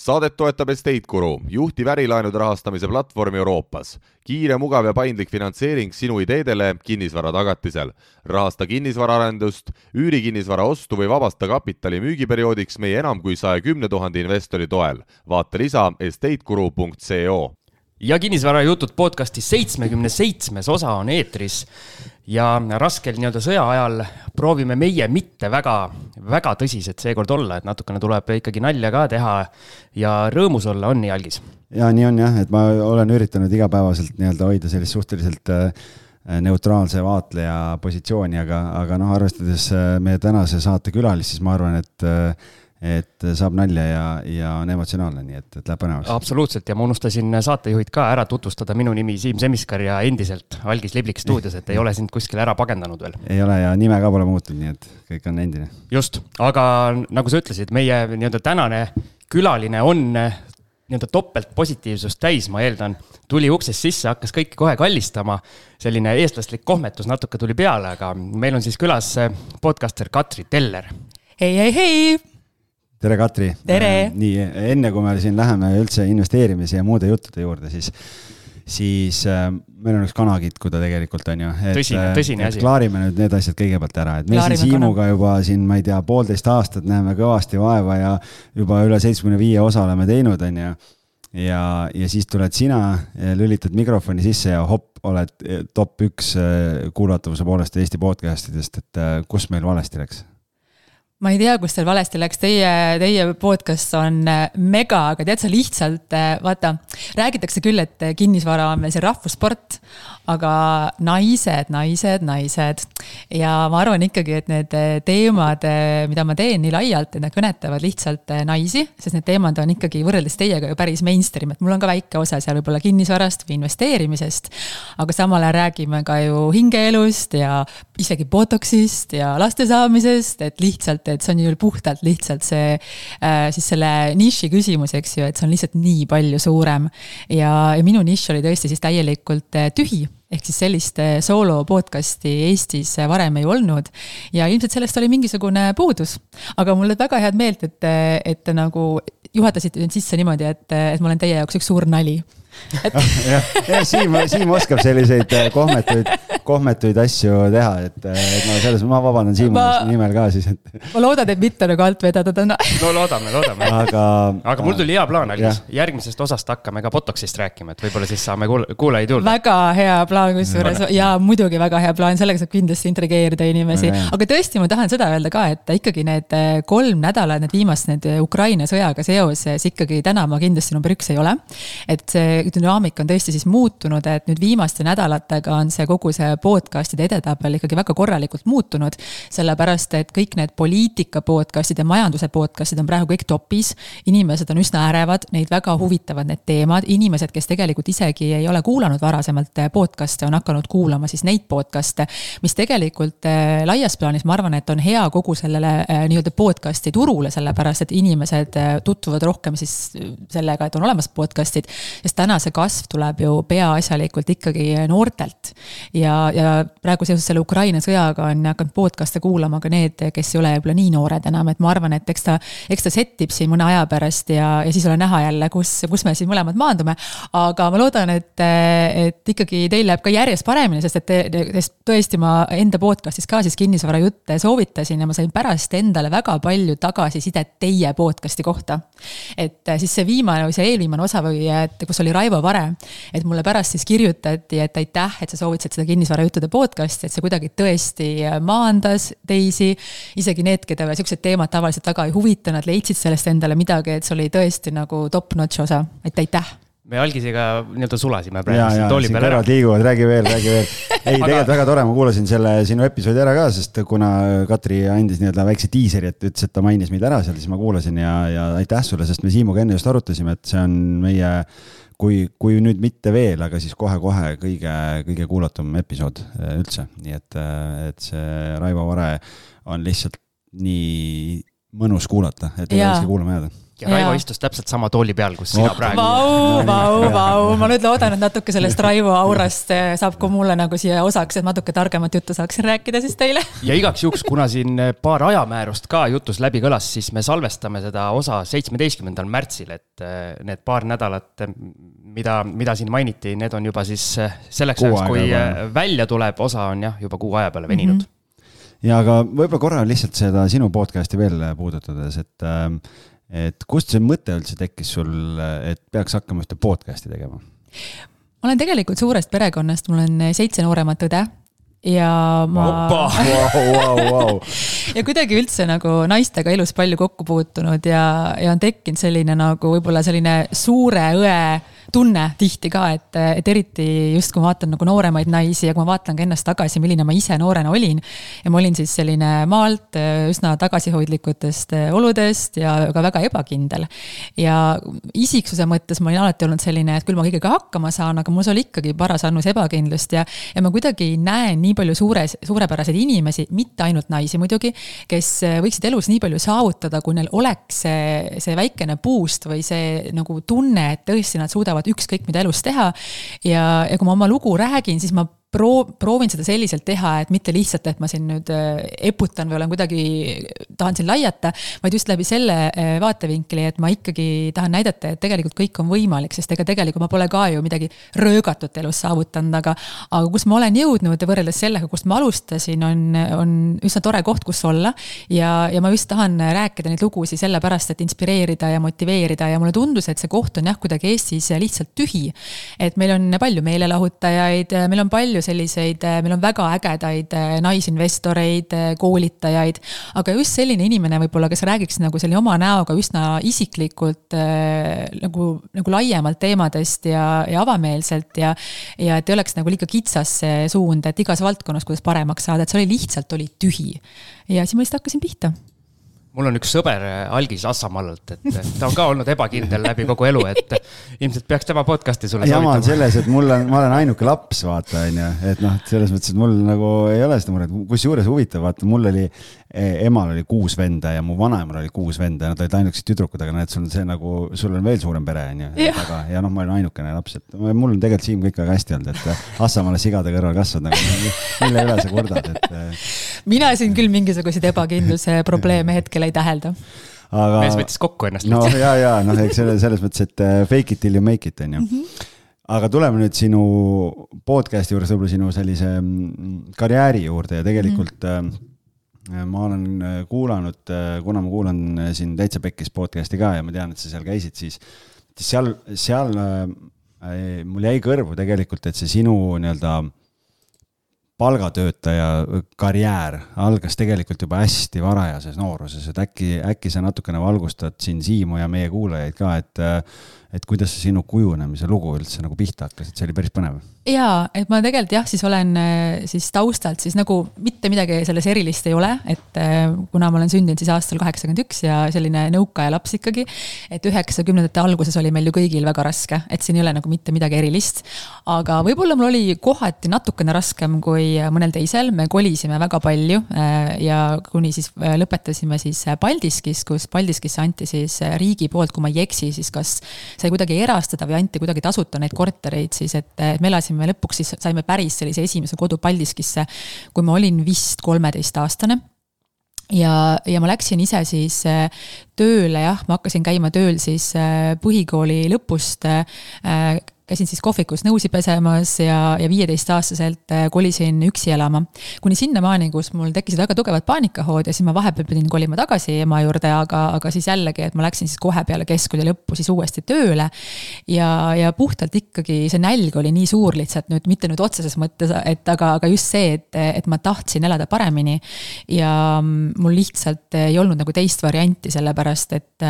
saadet toetab Estate Guru, juhtiv ärilaenude rahastamise platvorm Euroopas. kiire, mugav ja paindlik finantseering sinu ideedele kinnisvara tagatisel. rahasta kinnisvaraarendust, üüri kinnisvara ostu või vabasta kapitali müügiperioodiks meie enam kui saja kümne tuhande investori toel. vaata lisa estateguru.co ja kinnisvarajutud podcasti seitsmekümne seitsmes osa on eetris ja raskel nii-öelda sõja ajal proovime meie mitte väga, väga tõsised seekord olla, et natukene tuleb ikkagi nalja ka teha ja rõõmus olla, on nii, Algis? ja nii on jah, et ma olen üritanud igapäevaselt nii-öelda hoida sellist suhteliselt äh, neutraalse vaatleja positsiooni, aga, aga noh, arvestades äh, meie tänase saate külalist, siis ma arvan, et äh, et saab nalja ja, ja on emotsionaalne, nii et, et läheb põnevaks. absoluutselt ja ma unustasin saatejuhid ka ära tutvustada, minu nimi Siim Semiskar ja endiselt Algis Liblik stuudios, et ei ole sind kuskile ära pagendanud veel. ei ole ja nime ka pole muutunud, nii et kõik on endine. just, aga nagu sa ütlesid, meie nii-öelda tänane külaline on nii-öelda topeltpositiivsust täis, ma eeldan, tuli uksest sisse, hakkas kõiki kohe kallistama. selline eestlaslik kohmetus natuke tuli peale, aga meil on siis külas podcaster Katri Teller. hei, hei, hei tere, Katri! tere! nii, enne kui me siin läheme üldse investeerimise ja muude juttude juurde, siis, siis äh, meil on üks kanakitkuda tegelikult on ju. tõsine, tõsine asi. klaarime nüüd need asjad kõigepealt ära, et me siin Siimuga kana. juba siin, ma ei tea, poolteist aastat näeme kõvasti vaeva ja juba üle seitsmekümne viie osa oleme teinud, on ju ja, ja siis tuled sina, lülitad mikrofoni sisse ja hopp, oled top üks kuulatavuse poolest Eesti podcast idest, et kus meil valesti läks? Ma ei tea, kus teil valesti läks, teie, teie podcast on äh, mega, aga tead sa lihtsalt, äh, vaata, räägitakse küll, et kinnisvara on meil see rahvussport, aga naised, naised, naised. ja ma arvan ikkagi, et need äh, teemad, mida ma teen nii laialt, et nad kõnetavad lihtsalt naisi, sest need teemad on ikkagi võrreldes teiega ju päris mainstream, et mul on ka väike osa seal võib-olla kinnisvarast või investeerimisest. aga samal ajal räägime ka ju hingeelust ja isegi botox'ist ja laste saamisest, et lihtsalt et see on ju puhtalt lihtsalt see äh, siis selle niši küsimus, eks ju, et see on lihtsalt nii palju suurem. ja, ja minu nišš oli tõesti siis täielikult äh, tühi ehk siis sellist äh, soolo podcast'i Eestis varem ei olnud. ja ilmselt sellest oli mingisugune puudus. aga mul on väga head meelt, et, et te nagu juhatasite nüüd sisse niimoodi, et, et ma olen teie jaoks üks suur nali et jah, jah, Siim, Siim oskab selliseid kohmetuid, kohmetuid asju teha, et, et ma selles, ma vabandan Siimu ma, nimel ka siis, et. ma loodan, et mitte nagu alt vedada täna. no loodame, loodame. aga. aga mul tuli hea plaan, Algis, järgmisest osast hakkame ka Botoxist rääkima, et võib-olla siis saame kuul-, kuulajaid juurde. väga hea plaan kusjuures ja muidugi väga hea plaan, sellega saab kindlasti intrigeerida inimesi, aga tõesti, ma tahan seda öelda ka, et ikkagi need äh, kolm nädalat, need viimased, need Ukraina sõjaga seoses ikkagi täna ma kindlasti number üks ei ole. et see dünaamika on tõesti siis muutunud, et nüüd viimaste nädalatega on see kogu see podcast'ide edetabel ikkagi väga korralikult muutunud. sellepärast, et kõik need poliitika podcast'id ja majanduse podcast'id on praegu kõik topis. inimesed on üsna ärevad, neid väga huvitavad need teemad, inimesed, kes tegelikult isegi ei ole kuulanud varasemalt podcast'e, on hakanud kuulama siis neid podcast'e. mis tegelikult eh, laias plaanis, ma arvan, et on hea kogu sellele eh, nii-öelda podcast'i turule, sellepärast et inimesed eh, tutvuvad rohkem siis sellega, et on olemas podcast'id. sest täna see kasv tuleb ju peaasjalikult ikkagi noortelt. ja, ja praegu seoses selle Ukraina sõjaga on hakanud podcast'e kuulama ka need, kes ei ole võib-olla nii noored enam, et ma arvan, et eks ta, eks ta set ib siin mõne aja pärast ja, ja siis ole näha jälle, kus, kus me siin mõlemad maandume. aga ma loodan, et, et ikkagi teil läheb ka järjest paremini, sest et, sest tõesti ma enda podcast'is ka siis kinnisvarajutte soovitasin ja ma sain pärast endale väga palju tagasisidet teie podcast'i kohta. et siis see viimane või see eelviimane osa või et kus oli Raivo Vare. et mulle pärast siis kirjutati, et aitäh, et sa soovitasid seda kinnisvarajuttude podcast'i, et see kuidagi tõesti maandas teisi. isegi need, keda siuksed teemad tavaliselt väga ei huvita, nad leidsid sellest endale midagi, et see oli tõesti nagu top-notch osa, et aitäh me algisega nii-öelda sulasime praegu siin tooli peal ära. liiguvad, räägi veel, räägi veel. ei, tegelikult väga tore, ma kuulasin selle sinu episoodi ära ka, sest kuna Katri andis nii-öelda väikse diiseri, et ütles, et ta mainis meid ära seal, siis ma kuulasin ja, ja aitäh sulle, sest me Siimuga enne just arutasime, et see on meie kui, kui nüüd mitte veel, aga siis kohe-kohe kõige, kõige kuulatum episood äh, üldse, nii et, äh, et see Raivo Vare on lihtsalt nii mõnus kuulata, et ei tahakski kuulama jääda ja Raivo istus täpselt sama tooli peal, kus sina praegu. Vau, vau, vau, ma nüüd loodan, et natuke sellest Raivo aurast eh, saab ka mulle nagu siia osaks, et natuke targemat juttu saaksin rääkida siis teile. ja igaks juhuks, kuna siin paar ajamäärust ka jutus läbi kõlas, siis me salvestame seda osa seitsmeteistkümnendal märtsil, et eh, need paar nädalat, mida, mida siin mainiti, need on juba siis eh, selleks ajaks, kui välja tuleb, osa on jah, juba kuu aja peale veninud mm. -hmm ja aga võib-olla korra lihtsalt seda sinu podcast'i veel puudutades, et äh, et kust see mõte üldse tekkis sul, et peaks hakkama ühte podcast'i tegema? ma olen tegelikult suurest perekonnast, mul on seitse nooremat õde ja ma. Wow, wow, wow. ja kuidagi üldse nagu naistega elus palju kokku puutunud ja, ja on tekkinud selline nagu võib-olla selline suure õe tunne tihti ka, et, et eriti just kui ma vaatan nagu nooremaid naisi ja kui ma vaatan ka ennast tagasi, milline ma ise noorena olin. ja ma olin siis selline maalt üsna tagasihoidlikutest oludest ja ka väga ebakindel. ja isiksuse mõttes ma olin alati olnud selline, et küll ma kõigega hakkama saan, aga mul oli ikkagi paras annus ebakindlust ja, ja ma kuidagi näen nii palju suures, suurepäraseid inimesi, mitte ainult naisi muidugi, kes võiksid elus nii palju saavutada, kui neil oleks see, see väikene boost või see nagu tunne, et tõesti nad suudavad saavad ükskõik mida elus teha. ja, ja kui ma oma lugu räägin, siis ma proo-, proovin seda selliselt teha, et mitte lihtsalt, et ma siin nüüd äh, eputan või olen kuidagi, tahan siin laiata, vaid just läbi selle äh, vaatevinkli, et ma ikkagi tahan näidata, et tegelikult kõik on võimalik, sest ega tegelikult ma pole ka ju midagi röögatut elus saavutanud, aga aga kus ma olen jõudnud ja võrreldes sellega, kust ma alustasin, on, on üsna tore koht, kus olla. ja, ja ma just tahan rääkida neid lugusid sellepärast, et inspireerida ja motiveerida ja mulle tundus, et see koht on jah, kuidagi Eestis lihtsalt tühi. et meil on palju meelelahutajaid, meil on palju palju selliseid, äh, meil on väga ägedaid äh, naisinvestoreid, äh, koolitajaid, aga just selline inimene võib-olla, kes räägiks nagu selle oma näoga üsna isiklikult nagu, nagu laiemalt teemadest ja, ja avameelselt ja ja et ei oleks nagu liiga kitsas see suund, et igas valdkonnas, kuidas paremaks saada, et see oli lihtsalt, oli tühi. ja siis ma lihtsalt hakkasin pihta mul on üks sõber äh, Algis Assamaalalt, et ta on ka olnud ebakindel läbi kogu elu, et ilmselt peaks tema podcast'i sulle jama on selles, et mul on, ma olen ainuke laps, vaata, on ju, et noh, selles mõttes, et mul nagu ei ole seda muret, kusjuures huvitav, vaata, mul oli E, emal oli kuus venda ja mu vanaemal oli kuus venda ja nad olid ainukesed tüdrukud, aga näed, sul on see nagu, sul on veel suurem pere, on ju. aga, ja noh, ma olin ainukene laps, et mul on tegelikult Siim kõik väga hästi olnud, et Assamaale sigade kõrval kasvanud, nagu mille üle sa kurdad, et. mina siin küll mingisuguseid ebakindluse probleeme hetkel ei tähelda aga. mees võttis kokku ennast. no ja, ja noh, eks selles, selles mõttes, et äh, fake it till you make it on ju mm. -hmm aga tuleme nüüd sinu podcast'i juures võib-olla sinu sellise mm, karjääri juurde ja tegelikult mm. -hmm ma olen kuulanud, kuna ma kuulan siin Täitsa Pekkis podcast'i ka ja ma tean, et sa seal käisid, siis, siis seal, seal mul jäi kõrvu tegelikult, et see sinu nii-öelda palgatöötaja karjäär algas tegelikult juba hästi varajases nooruses, et äkki, äkki sa natukene valgustad siin Siimu ja meie kuulajaid ka, et et kuidas see sinu kujunemise lugu üldse nagu pihta hakkas, et see oli päris põnev jaa, et ma tegelikult jah, siis olen äh, siis taustalt siis nagu mitte midagi selles erilist ei ole, et äh, kuna ma olen sündinud siis aastal kaheksakümmend üks ja selline nõukaaja laps ikkagi. et üheksakümnendate alguses oli meil ju kõigil väga raske, et siin ei ole nagu mitte midagi erilist. aga võib-olla mul oli kohati natukene raskem kui mõnel teisel, me kolisime väga palju äh, ja kuni siis lõpetasime siis Paldiskis, kus Paldiskisse anti siis riigi poolt, kui ma ei eksi, siis kas sai kuidagi erastada või anti kuidagi tasuta neid kortereid siis, et me elasime elasime lõpuks siis, saime päris sellise esimese kodu Paldiskisse, kui ma olin vist kolmeteistaastane. Ja, ja ma läksin ise siis äh, tööle, jah, ma hakkasin käima tööl siis äh, põhikooli lõpust äh, käisin siis kohvikus nõusi pesemas ja, ja viieteistaastaselt äh, kolisin üksi elama. kuni sinnamaani, kus mul tekkisid väga tugevad paanikahood ja siis ma vahepeal pidin kolima tagasi ema juurde, aga, aga siis jällegi, et ma läksin siis kohe peale keskkooli lõppu siis uuesti tööle. ja, ja puhtalt ikkagi see nälg oli nii suur lihtsalt nüüd, mitte nüüd otseses mõttes, et aga, aga just see, et, et ma tahtsin elada paremini. ja mul lihtsalt ei olnud nagu teist varianti, sellepärast et,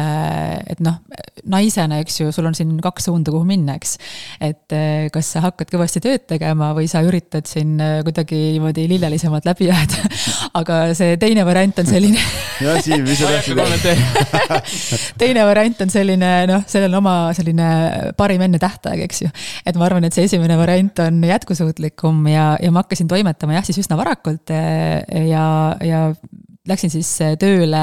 et noh, naisena, eks ju, sul on siin kaks suunda, kuhu minna, eks et eh, kas sa hakkad kõvasti tööd tegema või sa üritad siin eh, kuidagi niimoodi lillelisemalt läbi jääda. aga see teine variant on selline jah, Siim, mis sa tahtsid teine variant on selline, noh, sellel on oma selline parim enne tähtaeg, eks ju. et ma arvan, et see esimene variant on jätkusuutlikum ja, ja ma hakkasin toimetama jah, siis üsna varakult eh, ja, ja läksin siis tööle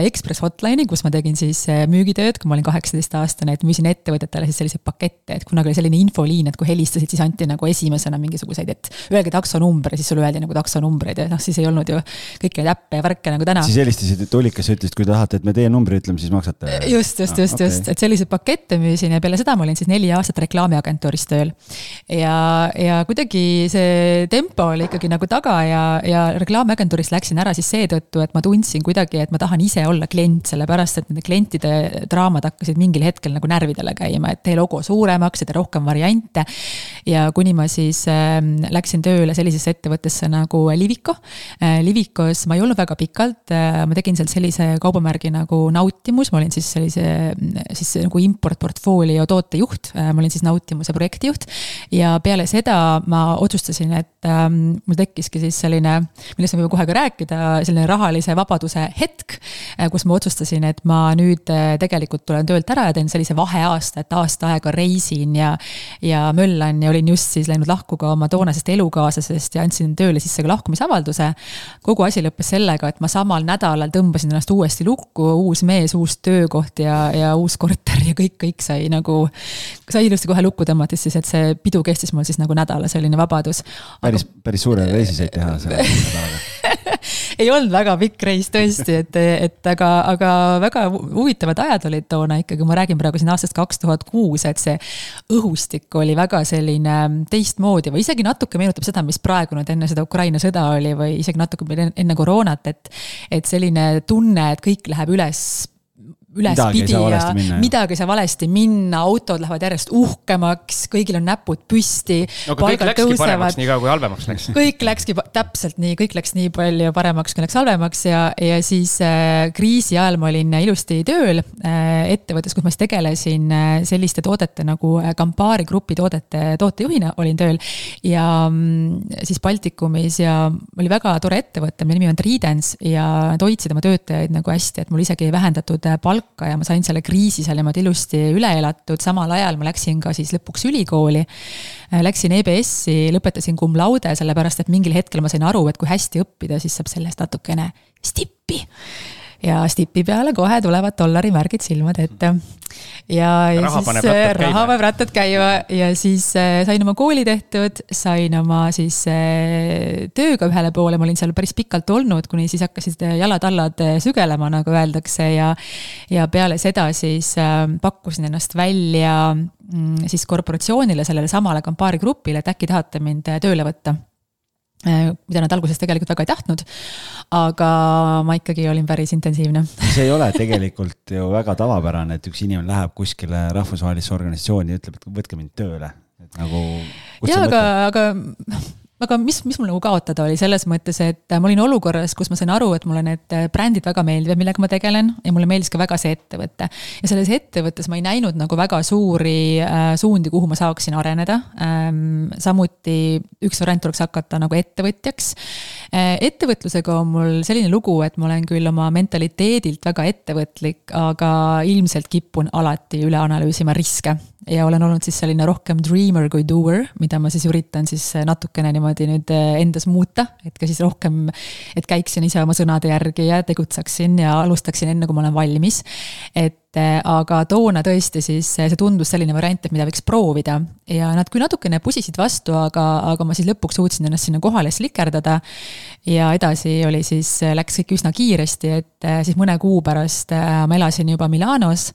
Ekspress Hotline'i, kus ma tegin siis müügitööd, kui ma olin kaheksateistaastane, et müüsin ettevõtetele siis selliseid pakette, et kunagi oli selline infoliin, et kui helistasid, siis anti nagu esimesena mingisuguseid, et öelge taksonumber ja siis sulle öeldi nagu taksonumbreid ja noh, siis ei olnud ju kõiki neid äppe ja värke nagu täna. siis helistasid tuulikasse, ütlesid, kui tahate, et me teie numbri ütleme, siis maksate. just, just, just ah,, okay. just, et selliseid pakette müüsin ja peale seda ma olin siis neli aastat reklaamiagentuuris tööl. ja, ja kuidagi see tempo oli ikkagi nagu taga ja, ja reklaamiagentuurist läksin ära siis seetõttu, et ma tundsin kuidagi, et ma tahan ise olla klient, sellepärast et nende klientide draamad hakkasid mingil hetkel nagu närvidele käima, et tee logo suuremaks ja tee rohkem variante. ja kuni ma siis äh, läksin tööle sellisesse ettevõttesse nagu Liviko äh,. Livicos ma ei olnud väga pikalt äh,, ma tegin seal sellise kaubamärgi nagu Nautimus, ma olin siis sellise siis nagu import-portfoolio tootejuht äh,, ma olin siis Nautimuse projektijuht. ja peale seda ma otsustasin, et äh, mul tekkiski siis selline, millest me võime kohe ka rääkida, selline rahalise vabaduse hetk äh,, kus ma otsustasin, et ma nüüd äh, tegelikult tulen töölt ära ja teen sellise vaheaasta, et aasta aega reisin ja, ja möllan ja olin just siis läinud lahku ka oma toonasest elukaaslasest ja andsin tööle sisse ka lahkumisavalduse. kogu asi lõppes sellega, et ma samal nädalal tõmbasin ennast uuesti lukku, uus mees, uus töökoht ja, ja uus korter ja kõik, kõik sai nagu, sai ilusti kohe lukku tõmmates siis, et see pidu kestis mul siis nagu nädala, selline vabadus. päris, päris suure reisi said teha selle nädalaga ei olnud väga pikk reis tõesti, et, et aga, aga väga huvitavad ajad olid toona ikkagi, ma räägin praegu siin aastast kaks tuhat kuus, et see õhustik oli väga selline teistmoodi või isegi natuke meenutab seda, mis praegu nüüd enne seda Ukraina sõda oli või isegi natuke enne koroonat, et, et selline tunne, et kõik läheb üles ülespidi ja midagi ei saa valesti minna, autod lähevad järjest uhkemaks, kõigil on näpud püsti. no kõik läkski tõusevad. paremaks, nii kaua kui halvemaks läks. kõik läkski täpselt nii, kõik läks nii palju paremaks, kui läks halvemaks ja, ja siis äh, kriisi ajal ma olin ilusti tööl äh, ettevõttes, kus ma siis tegelesin äh, selliste toodete nagu äh, Campari grupi toodete tootejuhina olin tööl. ja mm, siis Baltikumis ja oli väga tore ettevõte, mille nimi on Tridens ja nad hoidsid oma töötajaid nagu hästi, et mul isegi ei vähendatud äh, palka palka ja ma sain selle kriisi seal niimoodi ilusti üle elatud, samal ajal ma läksin ka siis lõpuks ülikooli. Äh, läksin EBS-i, lõpetasin cum laude, sellepärast et mingil hetkel ma sain aru, et kui hästi õppida, siis saab sellest natukene stippi ja stipi peale kohe tulevad dollarimärgid silmade ette. ja, ja raha siis äh, raha paneb rattad käima ja siis äh, sain oma kooli tehtud, sain oma siis äh, tööga ühele poole, ma olin seal päris pikalt olnud, kuni siis hakkasid jalad-allad sügelema, nagu öeldakse ja. ja peale seda siis pakkusin ennast välja mm, siis korporatsioonile, sellele samale Campari grupile, et äkki tahate mind tööle võtta mida nad alguses tegelikult väga ei tahtnud. aga ma ikkagi olin päris intensiivne. see ei ole tegelikult ju väga tavapärane, et üks inimene läheb kuskile rahvusvahelisse organisatsiooni ja ütleb, et võtke mind tööle, et nagu. jaa, aga, aga aga mis, mis mul nagu kaotada oli selles mõttes, et ma olin olukorras, kus ma sain aru, et mulle need brändid väga meeldivad, millega ma tegelen ja mulle meeldis ka väga see ettevõte. ja selles ettevõttes ma ei näinud nagu väga suuri äh, suundi, kuhu ma saaksin areneda ähm,. samuti üks variant oleks hakata nagu ettevõtjaks äh,. ettevõtlusega on mul selline lugu, et ma olen küll oma mentaliteedilt väga ettevõtlik, aga ilmselt kipun alati üle analüüsima riske ja olen olnud siis selline rohkem dreamer kui doer, mida ma siis üritan siis natukene niimoodi nüüd eh, endas muuta, et ka siis rohkem, et käiksin ise oma sõnade järgi ja tegutseksin ja alustaksin enne, kui ma olen valmis. et Eh, aga toona tõesti siis eh, see tundus selline variant, et mida võiks proovida. ja nad küll natukene pusisid vastu, aga, aga ma siis lõpuks suutsin ennast sinna kohale slikerdada. ja edasi oli siis, eh, läks kõik üsna kiiresti, et siis mõne kuu pärast ma elasin juba Milanos.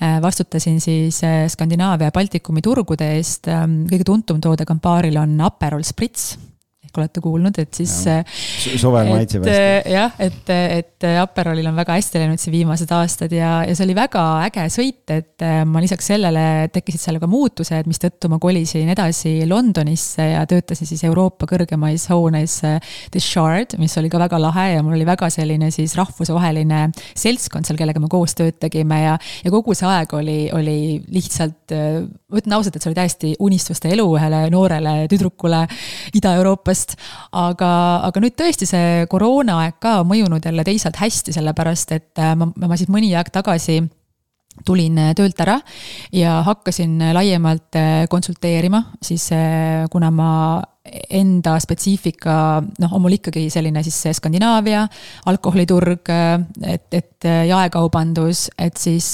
vastutasin siis Skandinaavia ja Baltikumi turgude eest, kõige tuntum toode Campari'l on Aperol Spritz ehk olete kuulnud, et siis. Äh, suvel maitseb hästi. Äh, jah, et, et Aperolil on väga hästi läinud siin viimased aastad ja, ja see oli väga äge sõit, et äh, ma lisaks sellele tekkisid seal ka muutused, mistõttu ma kolisin edasi Londonisse ja töötasin siis Euroopa kõrgemais hoones The Shard, mis oli ka väga lahe ja mul oli väga selline siis rahvusvaheline seltskond seal, kellega me koos tööd tegime ja, ja kogu see aeg oli, oli lihtsalt, ma ütlen ausalt, et see oli täiesti unistuste elu ühele noorele tüdrukule Ida-Euroopast. Aga, aga nüüd tõesti see koroonaaeg ka on mõjunud jälle teisalt hästi, sellepärast et äh, ma, ma siis mõni aeg tagasi tulin äh, töölt ära ja hakkasin laiemalt äh, konsulteerima, siis kuna ma enda spetsiifika, noh, on mul ikkagi selline siis Skandinaavia alkoholiturg, et, et jaekaubandus, et siis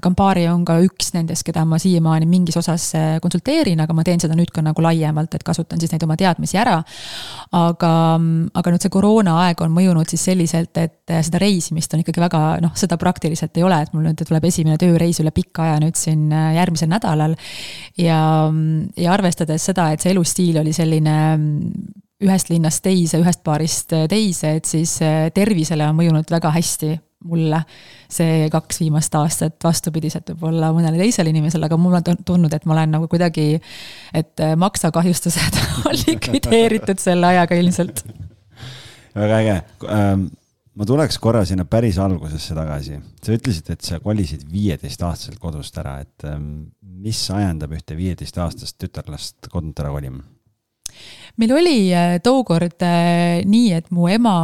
Campari on ka üks nendest, keda ma siiamaani mingis osas konsulteerin, aga ma teen seda nüüd ka nagu laiemalt, et kasutan siis neid oma teadmisi ära. aga, aga nüüd see koroonaaeg on mõjunud siis selliselt, et seda reisimist on ikkagi väga, noh, seda praktiliselt ei ole, et mul nüüd tuleb esimene tööreis üle pika aja nüüd siin järgmisel nädalal. ja, ja arvestades seda, et see elustiil oli selline ühest linnast teise, ühest baarist teise, et siis äh, tervisele on mõjunud väga hästi mulle see kaks viimast aastat, vastupidiselt võib-olla mõnele teisele inimesele, aga mul on tundnud, et ma olen nagu kuidagi, et äh, maksakahjustused on likvideeritud selle ajaga ilmselt. väga äge ähm, ma tuleks korra sinna päris algusesse tagasi. sa ütlesid, et sa kolisid viieteistaastaselt kodust ära, et ähm, mis ajendab ühte viieteistaastast tütarlast kodunt ära kolima? Meil oli äh, tookord äh, nii, et mu ema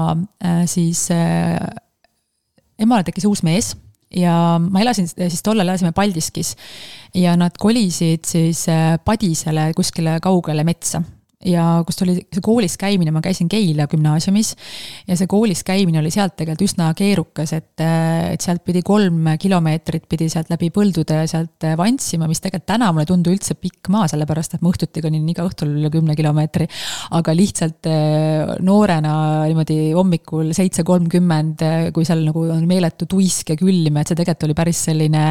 äh, siis, emale tekkis uus mees ja ma elasin siis tollal elasime Paldiskis ja nad kolisid siis Padisele kuskile kaugele metsa ja kust oli see koolis käimine, ma käisin Keila gümnaasiumis ja see koolis käimine oli sealt tegelikult üsna keerukas, et, et sealt pidi kolm kilomeetrit pidi sealt läbi põldude sealt vantsima, mis tegelikult täna mulle ei tundu üldse pikk maa, sellepärast et ma õhtuti konin iga õhtul üle kümne kilomeetri. aga lihtsalt eh, noorena niimoodi hommikul seitse kolmkümmend, kui seal nagu on meeletu tuisk ja külm, et see tegelikult oli päris selline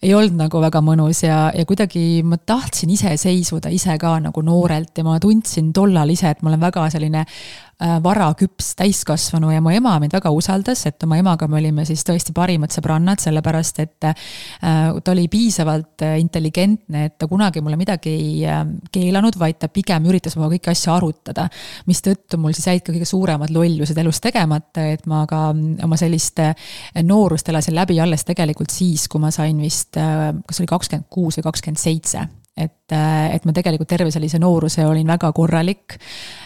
ei olnud nagu väga mõnus ja, ja kuidagi ma tahtsin ise seisvuda ise ka nagu noorelt ja ma tundsin tollal ise, et ma olen väga selline varaküps täiskasvanu ja mu ema mind väga usaldas, et oma emaga me olime siis tõesti parimad sõbrannad, sellepärast et äh, ta oli piisavalt äh, intelligentne, et ta kunagi mulle midagi ei keelanud, vaid ta pigem üritas minuga kõiki asju arutada. mistõttu mul siis jäid ka kõige suuremad lollused elus tegemata, et ma ka mm, oma sellist noorust elasin läbi alles tegelikult siis, kui ma sain vist, kas oli kakskümmend kuus või kakskümmend seitse et, et ma tegelikult terve sellise nooruse olin väga korralik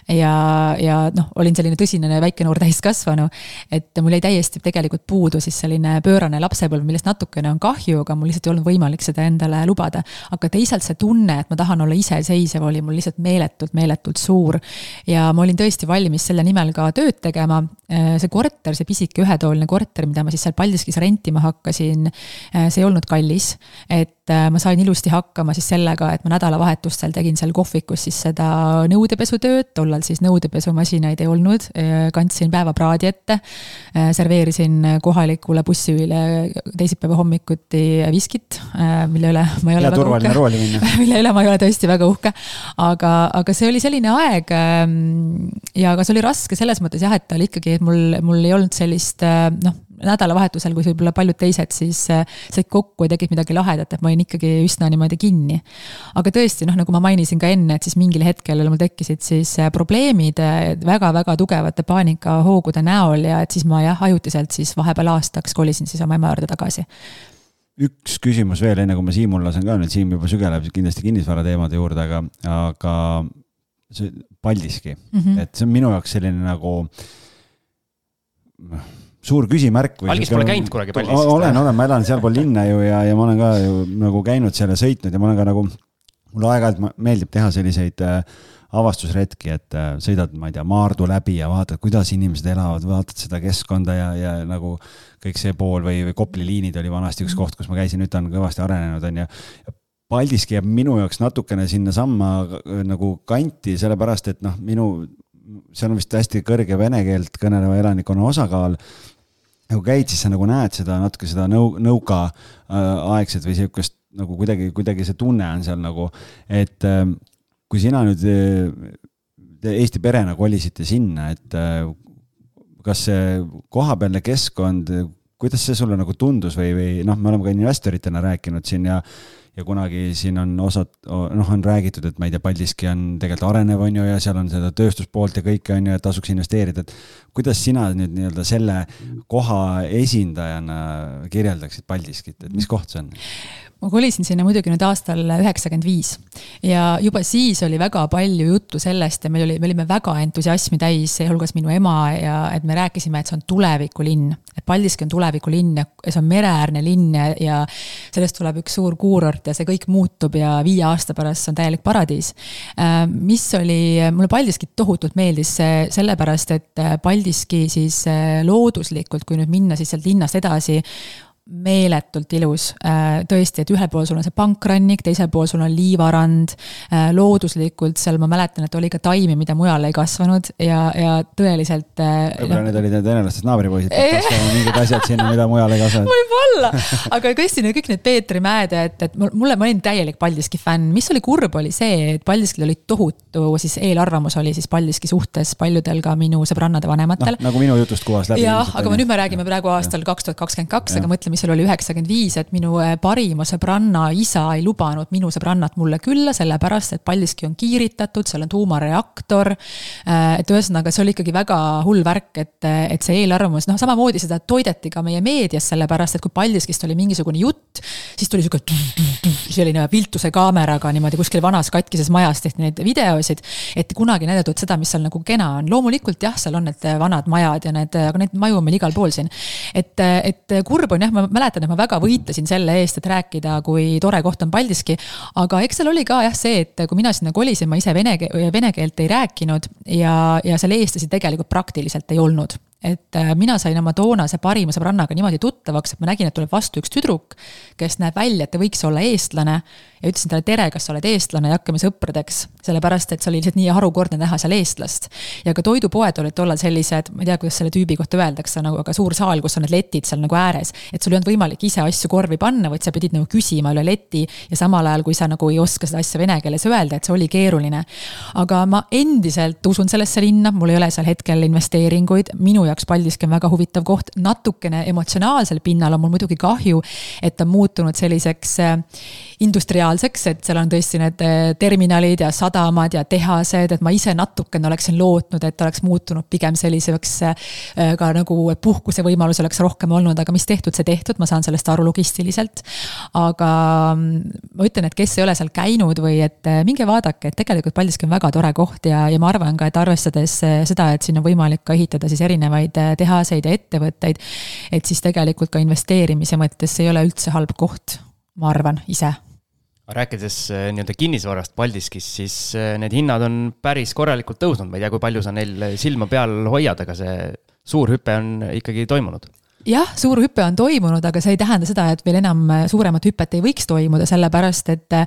ja, ja noh, olin selline tõsine väike noor täiskasvanu. et mul jäi täiesti tegelikult puudu siis selline pöörane lapsepõlv, millest natukene on kahju, aga mul lihtsalt ei olnud võimalik seda endale lubada. aga teisalt see tunne, et ma tahan olla iseseisev, oli mul lihtsalt meeletult, meeletult suur. ja ma olin tõesti valmis selle nimel ka tööd tegema. see korter, see pisike ühetoaline korter, mida ma siis seal Paldiskis rentima hakkasin, see ei olnud kallis. et ma sain ilusti hakkama siis sellega, et ma nädalavahetustel tegin seal kohvikus siis seda nõudepesutööd, tollal siis nõudepesumasinaid ei olnud, kandsin päevapraadi ette, serveerisin kohalikule bussijuhile teisipäeva hommikuti viskit, mille üle ma ei ole ja väga uhke. mille üle ma ei ole tõesti väga uhke. aga, aga see oli selline aeg ja aga see oli raske selles mõttes jah, et ta oli ikkagi, et mul, mul ei olnud sellist noh, nädalavahetusel, kui võib-olla paljud teised siis äh, said kokku ja tegid midagi lahedat, et ma olin ikkagi üsna niimoodi kinni. aga tõesti, noh, nagu ma mainisin ka enne, et siis mingil hetkel mul tekkisid siis äh, probleemid väga-väga äh, tugevate paanikahoogude näol ja et siis ma jah, ajutiselt siis vahepeal aastaks kolisin siis oma ema juurde tagasi üks küsimus veel, enne kui ma Siimul lasen ka nüüd, Siim juba sügeleb kindlasti kinnisvara teemade juurde, aga, aga see Paldiski mm, -hmm. et see on minu jaoks selline nagu suur küsimärk. algis pole käinud kunagi Paldiskis? olen, olen, ma elan sealpool linna ju ja, ja ma olen ka ju nagu käinud seal ja sõitnud ja ma olen ka nagu, mulle aeg-ajalt meeldib teha selliseid äh, avastusretki, et äh, sõidad, ma ei tea, Maardu läbi ja vaatad, kuidas inimesed elavad, vaatad seda keskkonda ja, ja nagu kõik see pool või, või Kopli liinid oli vanasti üks koht, kus ma käisin, nüüd ta on kõvasti arenenud, on ju. Paldiski jääb minu jaoks natukene sinnasamma äh, nagu kanti, sellepärast et noh, minu, seal on vist hästi kõrge vene keelt kõneleva elanikkonna osakaal nagu käid, siis sa nagu näed seda natuke seda nõu-, nõukaaegset või sihukest nagu kuidagi, kuidagi see tunne on seal nagu, et ähm, kui sina nüüd Eesti perena kolisite sinna, et äh, kas see kohapealne keskkond, kuidas see sulle nagu tundus või, või noh, me oleme ka investoritena rääkinud siin ja ja kunagi siin on osad, noh, on räägitud, et ma ei tea, Paldiski on tegelikult arenev, on ju, ja seal on seda tööstuspoolt ja kõike, on ju, et tasuks investeerida, et kuidas sina nüüd nii-öelda selle koha esindajana kirjeldaksid Paldiskit, et mis koht see on? ma kolisin sinna muidugi nüüd aastal üheksakümmend viis ja juba siis oli väga palju juttu sellest ja meil oli, me olime väga entusiasmi täis, sealhulgas minu ema ja et me rääkisime, et see on tulevikulinn. et Paldiski on tulevikulinn ja see on mereäärne linn ja, sellest tuleb üks suur kuurort ja see kõik muutub ja viie aasta pärast see on täielik paradiis. mis oli, mulle Paldiski tohutult meeldis sellepärast, et Paldiski siis looduslikult, kui nüüd minna siis sealt linnast edasi, meeletult ilus. Äh, tõesti, et ühel pool sul on see pankrannik, teisel pool sul on liivarand. Äh, looduslikult seal ma mäletan, et oli ka taimi, mida mujal ei kasvanud ja, ja tõeliselt. Äh, võib-olla no, need olid need venelastest naabripoisid, kasvavad mingid asjad sinna, mida mujal ei kasvanud. võib-olla, aga tõesti kõik need Peetri mäed, et, et mulle, ma olin täielik Paldiski fänn. mis oli kurb, oli see, et Paldiskil oli tohutu siis eelarvamus oli siis Paldiski suhtes paljudel ka minu sõbrannade vanematel no,. nagu minu jutust kuvas läbi. jah, aga nüüd me räägime praegu aastal kaks tuhat kakskümmend kaks, aga mõtle, mis seal oli üheksakümmend viis, et minu äh, parima sõbranna isa ei lubanud minu sõbrannat mulle külla, sellepärast et Paldiski on kiiritatud, seal on tuumareaktor. Äh, et ühesõnaga, see oli ikkagi väga hull värk, et, et see eelarvamus, noh, samamoodi seda toideti ka meie meedias, sellepärast et kui Paldiskist oli mingisugune jutt, siis tuli sihuke selline viltuse kaameraga niimoodi kuskil vanas katkises majas tehti neid videosid, et kunagi näidatud seda, mis seal nagu kena on. loomulikult jah, seal on need vanad majad ja need, aga neid maju on meil igal pool siin. et, et kurb on jah, ma mäletan, et ma väga võitlesin selle eest, et rääkida, kui tore koht on Paldiski. aga eks seal oli ka jah see, et kui mina sinna kolisin, ma ise vene, vene keelt ei rääkinud ja, ja seal eestlasi tegelikult praktiliselt ei olnud et äh, mina sain oma toonase parima sõbrannaga niimoodi tuttavaks, et ma nägin, et tuleb vastu üks tüdruk, kes näeb välja, et ta võiks olla eestlane. ja ütlesin talle tere, kas sa oled eestlane ja hakkame sõpradeks, sellepärast et see oli lihtsalt nii harukordne näha seal eestlast. ja ka toidupoed olid tollal sellised, ma ei tea, kuidas selle tüübi kohta öeldakse, nagu aga suur saal, kus on need letid seal nagu ääres. et sul ei olnud võimalik ise asju korvi panna, vaid sa pidid nagu küsima üle leti ja samal ajal, kui sa nagu ei oska seda asja vene keeles öelda, et see oli keeruline. aga ma endiselt usun sellesse linna, mul ei ole seal hetkel investeeringuid, minu jaoks jaoks Paldiski on väga huvitav koht, natukene emotsionaalsel pinnal on mul muidugi kahju, et ta on muutunud selliseks äh, industriaalseks, et seal on tõesti need äh, terminalid ja sadamad ja tehased, et ma ise natukene oleksin lootnud, et oleks muutunud pigem selliseks äh, ka nagu puhkuse võimalus oleks rohkem olnud, aga mis tehtud, see tehtud, ma saan sellest aru logistiliselt. aga mm, ma ütlen, et kes ei ole seal käinud või et minge vaadake, et tegelikult Paldiski on väga tore koht ja, ja ma arvan ka, et arvestades seda, et siin on võimalik ka ehitada siis erinevaid erinevaid äh, tehaseid ja ettevõtteid. et siis tegelikult ka investeerimise mõttes ei ole üldse halb koht, ma arvan ise rääkides äh, nii-öelda kinnisvarast Paldiskis, siis äh, need hinnad on päris korralikult tõusnud, ma ei tea, kui palju sa neil silma peal hoiad, aga see suur hüpe on ikkagi toimunud jah, suur hüpe on toimunud, aga see ei tähenda seda, et veel enam äh, suuremat hüpet ei võiks toimuda, sellepärast et äh,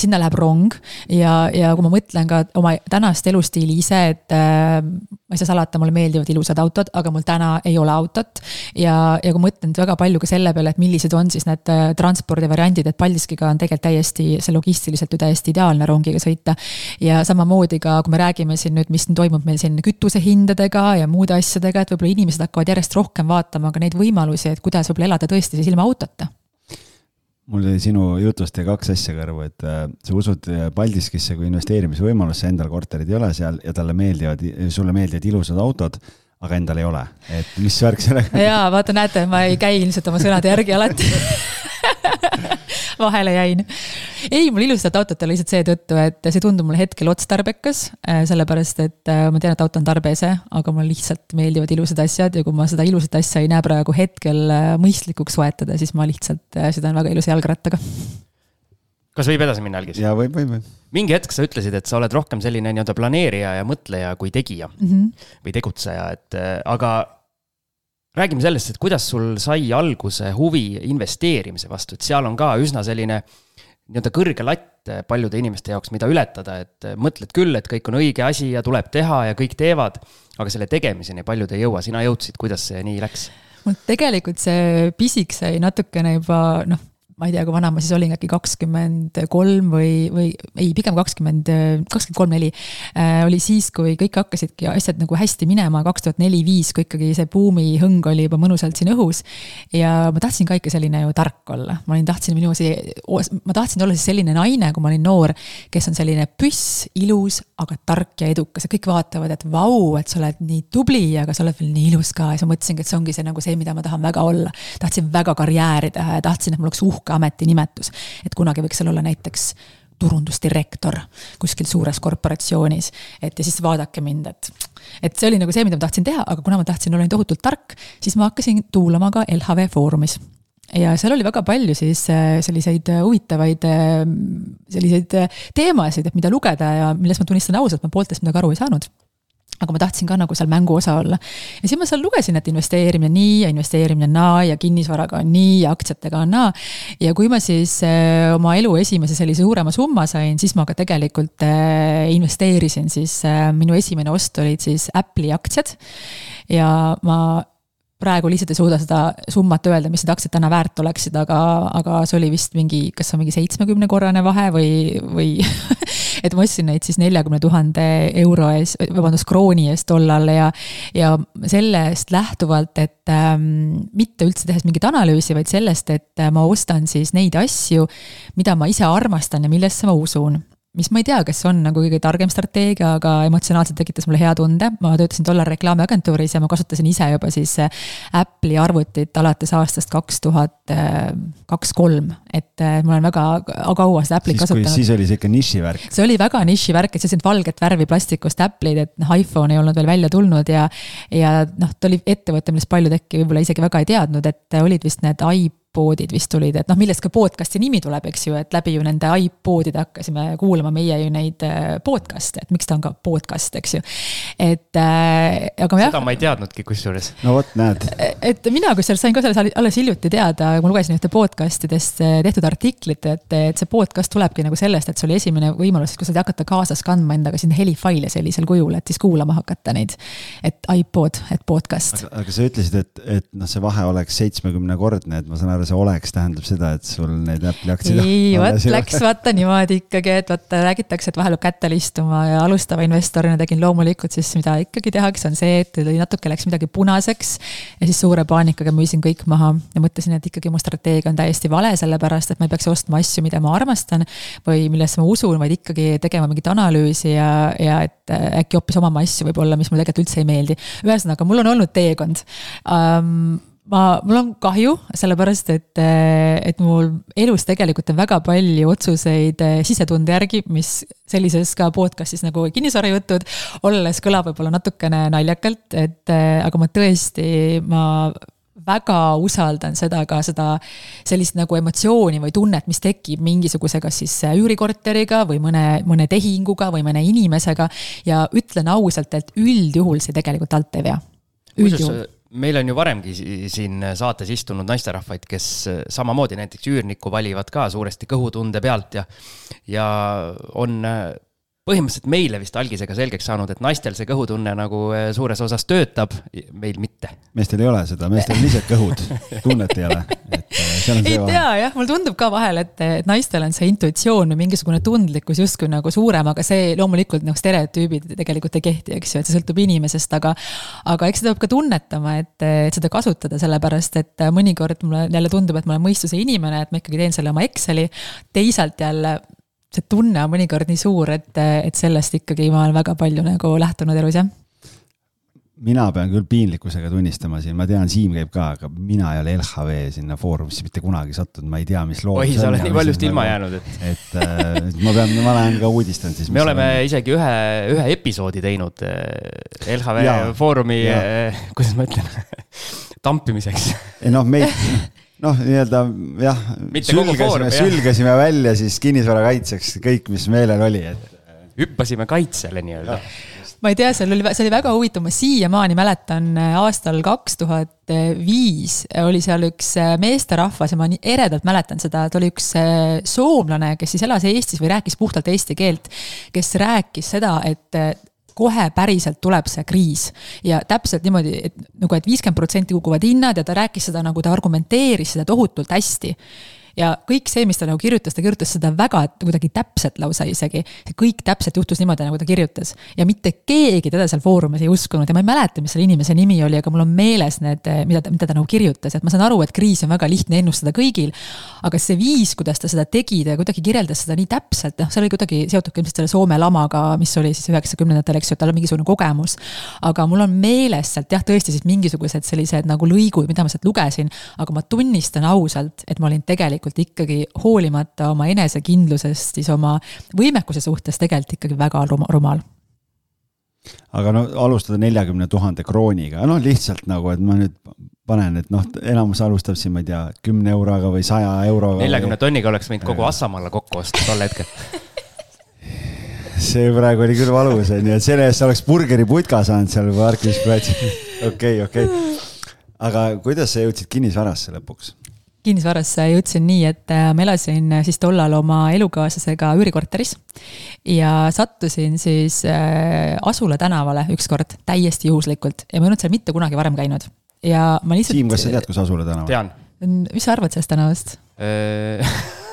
sinna läheb rong. ja, ja kui ma mõtlen ka oma tänast elustiili ise, et äh, ma ei saa salata, mulle meeldivad ilusad autod, aga mul täna ei ole autot. ja, ja kui mõtlen väga palju ka selle peale, et millised on siis need äh, transpordivariandid, et Paldiskiga on tegelikult täiesti, see logistiliselt ju täiesti ideaalne rongiga sõita. ja samamoodi ka, kui me räägime siin nüüd, mis toimub meil siin kütusehindadega ja muude asjadega, et võib-olla inimesed hakkavad järjest rohkem vaatama ka neid neid võimalusi, et kuidas võib-olla elada tõesti siis ilma autota? Mul tuli sinu jutust kaks asja kõrvu, et äh, sa usud äh, Paldiskisse kui investeerimisvõimalusse, endal korterit ei ole seal ja talle meeldivad, sulle meeldivad ilusad autod, aga endal ei ole, et mis värk sellega? jaa, vaata, näete, ma ei käi ilmselt oma sõnade järgi alati vahele jäin. ei, mul ilusat autot ole lihtsalt seetõttu, et see tundub mulle hetkel otstarbekas, äh, sellepärast et äh, ma tean, et auto on tarbese, aga mulle lihtsalt meeldivad ilusad asjad ja kui ma seda ilusat asja ei näe praegu hetkel äh, mõistlikuks soetada, siis ma lihtsalt sõidan väga ilusa jalgrattaga kas võib edasi minna, Algis? jaa, võib, võib, võib. mingi hetk sa ütlesid, et sa oled rohkem selline nii-öelda planeerija ja mõtleja kui tegija mm -hmm. või tegutseja, et aga räägime sellest, et kuidas sul sai alguse huvi investeerimise vastu, et seal on ka üsna selline nii-öelda kõrge latt paljude inimeste jaoks, mida ületada, et mõtled küll, et kõik on õige asi ja tuleb teha ja kõik teevad, aga selle tegemiseni paljud ei jõua, sina jõudsid, kuidas see nii läks? mul tegelikult see pisik sai natukene juba noh, ma ei tea, kui vana ma siis olin, äkki kakskümmend kolm või, või ei, pigem kakskümmend, kakskümmend kolm, neli. Äh, oli siis, kui kõik hakkasidki asjad nagu hästi minema, kaks tuhat neli, viis, kui ikkagi see buumihõng oli juba mõnusalt siin õhus. ja ma tahtsin ka ikka selline ju tark olla, ma olin, tahtsin minu see, ma tahtsin olla siis selline naine, kui ma olin noor, kes on selline püss, ilus, aga tark ja edukas ja kõik vaatavad, et vau, et sa oled nii tubli, aga sa oled veel nii ilus ka ja siis ma mõtlesingi, et see ongi see nagu see, mida ma tahan väga olla. tahtsin väga karjääri teha ja tahtsin, et mul oleks uhke ametinimetus. et kunagi võiks seal olla näiteks turundusdirektor kuskil suures korporatsioonis. et ja siis vaadake mind, et, et see oli nagu see, mida ma tahtsin teha, aga kuna ma tahtsin olla tohutult tark, siis ma hakkasin tuulama ka LHV Foorumis ja seal oli väga palju siis äh, selliseid huvitavaid selliseid teemasid, et mida lugeda ja millest ma tunnistan ausalt, ma pooltest midagi aru ei saanud aga ma tahtsin ka nagu seal mängu osa olla. ja siis ma seal lugesin, et investeerimine nii ja investeerimine naa ja kinnisvaraga on nii ja aktsiatega on naa. ja kui ma siis äh, oma elu esimese sellise suurema summa sain, siis ma ka tegelikult äh, investeerisin, siis äh, minu esimene ost olid siis Apple'i aktsiad. ja ma praegu lihtsalt ei suuda seda summat öelda, mis need aktsiad täna väärt oleksid, aga, aga see oli vist mingi, kas see on mingi seitsmekümne korrane vahe või, või et ma ostsin neid siis neljakümne tuhande euro ees, vabandust, krooni eest tollal ja, ja sellest lähtuvalt, et ähm, mitte üldse tehes mingit analüüsi, vaid sellest, et ma ostan siis neid asju, mida ma ise armastan ja millesse ma usun mis ma ei tea, kas on nagu kõige targem strateegia, aga emotsionaalselt tekitas mulle hea tunde. ma töötasin tollal reklaamiagentuuris ja ma kasutasin ise juba siis äh, Apple'i arvutit alates aastast kaks tuhat kaks, kolm. et äh, ma olen väga kaua seda Apple'it kasutanud. siis oli see ikka nišivärk. see oli väga nišivärk, et sellised valget värvi plastikust Apple'id, et noh, iPhone ei olnud veel välja tulnud ja ja noh, ta oli ettevõte, millest paljud äkki võib-olla isegi väga ei teadnud, et olid vist need i iPodid vist tulid, et noh, millest ka podcast'i nimi tuleb, eks ju, et läbi ju nende iPodide hakkasime kuulama meie ju neid äh, podcast'e, et miks ta on ka podcast, eks ju. et äh, aga jah. seda ma ei teadnudki kusjuures. no vot, näed. et mina kusjuures sain ka selles alles hiljuti teada, ma lugesin ühte podcast idest äh, tehtud artiklit, et, et see podcast tulebki nagu sellest, et see oli esimene võimalus, kui sa saad hakata kaasas kandma endaga sinna helifaile sellisel kujul, et siis kuulama hakata neid. et iPod, et podcast. aga sa ütlesid, et, et noh, see vahe oleks seitsmekümnekordne, et ma saan aru, see oleks tähendab seda, et sul neid Apple'i aktsiaid. ei, vot läks vaata niimoodi ikkagi, et vaata räägitakse, et vahel peab kätel istuma ja alustava investorina tegin loomulikult siis, mida ikkagi tehakse, on see, et natuke läks midagi punaseks. ja siis suure paanikaga müüsin kõik maha ja mõtlesin, et ikkagi mu strateegia on täiesti vale, sellepärast et ma ei peaks ostma asju, mida ma armastan. või millesse ma usun, vaid ikkagi tegema mingit analüüsi ja, ja et äkki hoopis omama asju võib-olla, mis mulle tegelikult üldse ei meeldi. ühesõnaga, mul on olnud teekond um, ma, mul on kahju, sellepärast et, et mul elus tegelikult on väga palju otsuseid eh, sisetunde järgi, mis sellises ka podcast'is nagu kinnisvarajutud, olles kõlab võib-olla natukene naljakalt, et eh, aga ma tõesti, ma väga usaldan seda ka seda sellist nagu emotsiooni või tunnet, mis tekib mingisuguse, kas siis üürikorteriga või mõne, mõne tehinguga või mõne inimesega. ja ütlen ausalt, et üldjuhul see tegelikult alt ei vea. üldjuhul meil on ju varemgi siin saates istunud naisterahvaid, kes samamoodi näiteks üürnikku valivad ka suuresti kõhutunde pealt ja, ja on põhimõtteliselt meile vist algisega selgeks saanud, et naistel see kõhutunne nagu eh, suures osas töötab, meil mitte. meestel ei ole seda, meestel on ise kõhud, tunnet ei ole. Eh, ei tea jah, mulle tundub ka vahel, et, et naistel on see intuitsioon või mingisugune tundlikkus justkui nagu suurem, aga see loomulikult noh, stereotüübid tegelikult ei kehti, eks ju, et see sõltub inimesest, aga. aga eks seda peab ka tunnetama, et, et seda kasutada, sellepärast et mõnikord mulle jälle tundub, et ma olen mõistuse inimene, et ma ikkagi teen selle oma Exceli. teisalt jälle see tunne on mõnikord nii suur, et, et sellest ikkagi ma olen väga palju nagu lähtunud elus, jah mina pean küll piinlikkusega tunnistama siin, ma tean, Siim käib ka, aga mina ei ole LHV sinna foorumisse mitte kunagi sattunud, ma ei tea, mis lood. oi, sa oled nii paljust ilma jäänud, et. et äh, ma pean, ma lähen ka uudistanud siis. me oleme on... isegi ühe, ühe episoodi teinud äh, LHV ja, foorumi, äh, kuidas ma ütlen tampimiseks. ei noh, meid noh, nii-öelda jah, sülgesime, sülgesime välja siis kinnisvara kaitseks kõik, mis meelel oli, et. hüppasime kaitsele nii-öelda. ma ei tea, seal oli, see oli väga huvitav, ma siiamaani mäletan äh, aastal kaks tuhat viis oli seal üks äh, meesterahvas ja ma nii eredalt mäletan seda, ta oli üks äh, soomlane, kes siis elas Eestis või rääkis puhtalt eesti keelt. kes rääkis seda, et kohe päriselt tuleb see kriis. ja täpselt niimoodi, et nagu, et viiskümmend protsenti kukuvad hinnad ja ta rääkis seda nagu ta argumenteeris seda tohutult hästi ja kõik see, mis ta nagu kirjutas, ta kirjutas seda väga kuidagi täpselt lausa isegi. kõik täpselt juhtus niimoodi, nagu ta kirjutas. ja mitte keegi teda seal foorumis ei uskunud ja ma ei mäleta, mis selle inimese nimi oli, aga mul on meeles need, mida ta, mida ta nagu kirjutas, et ma saan aru, et kriisi on väga lihtne ennustada kõigil. aga see viis, kuidas ta seda tegi, ta kuidagi kirjeldas seda nii täpselt, noh, see oli kuidagi seotud ka ilmselt selle Soome lamaga, mis oli siis üheksakümnendatel, eks ju, tal on mingisugune kogemus. aga mul on meeles sealt jah, tõesti siis mingisugused sellised nagu lõigud, mida ma sealt lugesin, aga ma tunnistan ausalt, et ma olin tegelikult tegelikult ikkagi hoolimata oma enesekindlusest, siis oma võimekuse suhtes tegelikult ikkagi väga rumal aga no alustada neljakümne tuhande krooniga, noh lihtsalt nagu, et ma nüüd panen, et noh, enamus alustab siin, ma ei tea, kümne euroga või saja euroga. neljakümne tonniga oleks võinud kogu Assamaale kokku osta tol hetkel see praegu oli küll valus, onju, et selle eest oleks burgeriputka saanud seal parkis platsil. okei, okei. aga kuidas sa jõudsid kinnisvarasse lõpuks? Kinnisvarasse jõudsin nii, et äh, ma elasin äh, siis tollal oma elukaaslasega üürikorteris ja sattusin siis äh, Asula tänavale ükskord täiesti juhuslikult ja ma ei olnud seal mitte kunagi varem käinud. ja ma lihtsalt. Siim, kas sa tead, kus Asula tänav on? tean. mis sa arvad sellest tänavast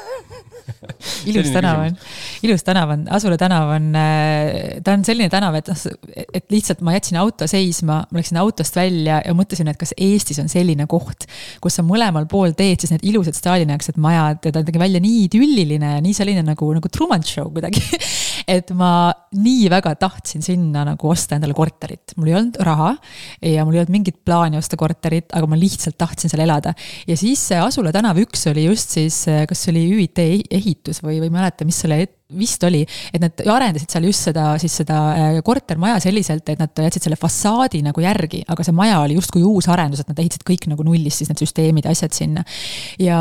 ilus tänav on, ilus tänav on, Asula tänav on, äh, ta on selline tänav, et noh, et lihtsalt ma jätsin auto seisma, ma läksin autost välja ja mõtlesin, et kas Eestis on selline koht, kus on mõlemal pool teed siis need ilusad Stalini-aegsed majad ja ta nägi välja nii idülliline ja nii selline nagu, nagu Truman Show kuidagi et ma nii väga tahtsin sinna nagu osta endale korterit, mul ei olnud raha ja mul ei olnud mingit plaani osta korterit, aga ma lihtsalt tahtsin seal elada. ja siis Asula tänav üks oli just siis, kas see oli ÜIT ehitus või, või ei mäleta, mis selle vist oli, et nad arendasid seal just seda, siis seda äh, kortermaja selliselt, et nad jätsid selle fassaadi nagu järgi, aga see maja oli justkui uus arendus, et nad ehitasid kõik nagu nullist siis need süsteemid ja asjad sinna. ja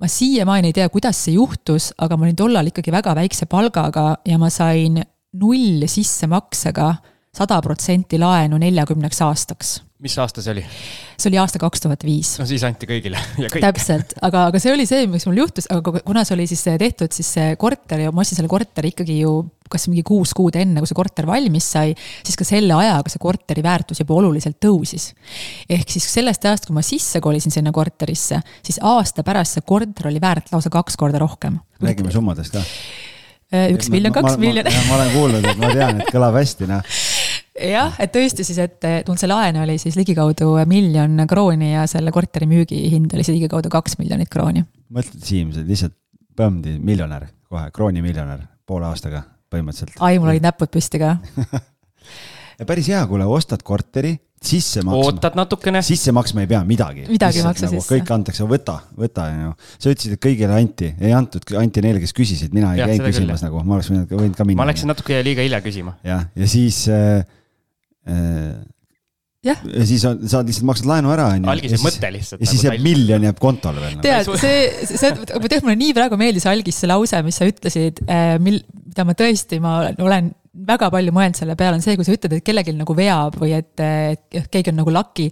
ma siiamaani ei tea, kuidas see juhtus, aga ma olin tollal ikkagi väga väikse palgaga ja ma sain null sissemaksega sada protsenti laenu neljakümneks aastaks mis aasta see oli? see oli aasta kaks tuhat viis. no siis anti kõigile ja kõik. täpselt, aga, aga see oli see, mis mul juhtus, aga kuna see oli siis tehtud, siis see korter ja ma ostsin selle korteri ikkagi ju kas mingi kuus kuud enne, kui see korter valmis sai, siis ka selle ajaga see korteri väärtus juba oluliselt tõusis. ehk siis sellest ajast, kui ma sisse kolisin sinna korterisse, siis aasta pärast see korter oli väärt lausa kaks korda rohkem. räägime summadest ka äh, üks miljon, kaks miljonit. ma olen kuulnud, et ma tean, et kõlab hästi, noh jah, et tõesti siis, et mul see laen oli siis ligikaudu miljon krooni ja selle korteri müügihind oli siis ligikaudu kaks miljonit krooni. mõtled, Siim, sa lihtsalt põmdi miljonär kohe, kroonimiljonär poole aastaga põhimõtteliselt. ai, mul olid näpud püsti ka päris hea, kuule, ostad korteri, sisse maksma. ootad natukene. sisse maksma ei pea midagi. midagi ei maksa nagu, sisse. kõik antakse, võta, võta, on ju. sa ütlesid, et kõigile anti, ei antud, anti neile, kes küsisid, mina ei käinud küsimas küll. nagu, ma oleks võinud, ka minna. ma läksin natuke liiga hilja küsima. jah, ja siis äh. Ja siis on, sa lihtsalt maksad laenu ära, on ju. algise mõte lihtsalt. ja siis nagu jääb miljon jääb kontole veel. Nagu. tead, see, see, tegelikult mulle nii praegu meeldis, Algis, see lause, mis sa ütlesid, äh, mil, mida ma tõesti, ma olen väga palju mõelnud selle peale, on see, kui sa ütled, et kellelgi nagu veab või et, et keegi on nagu lucky.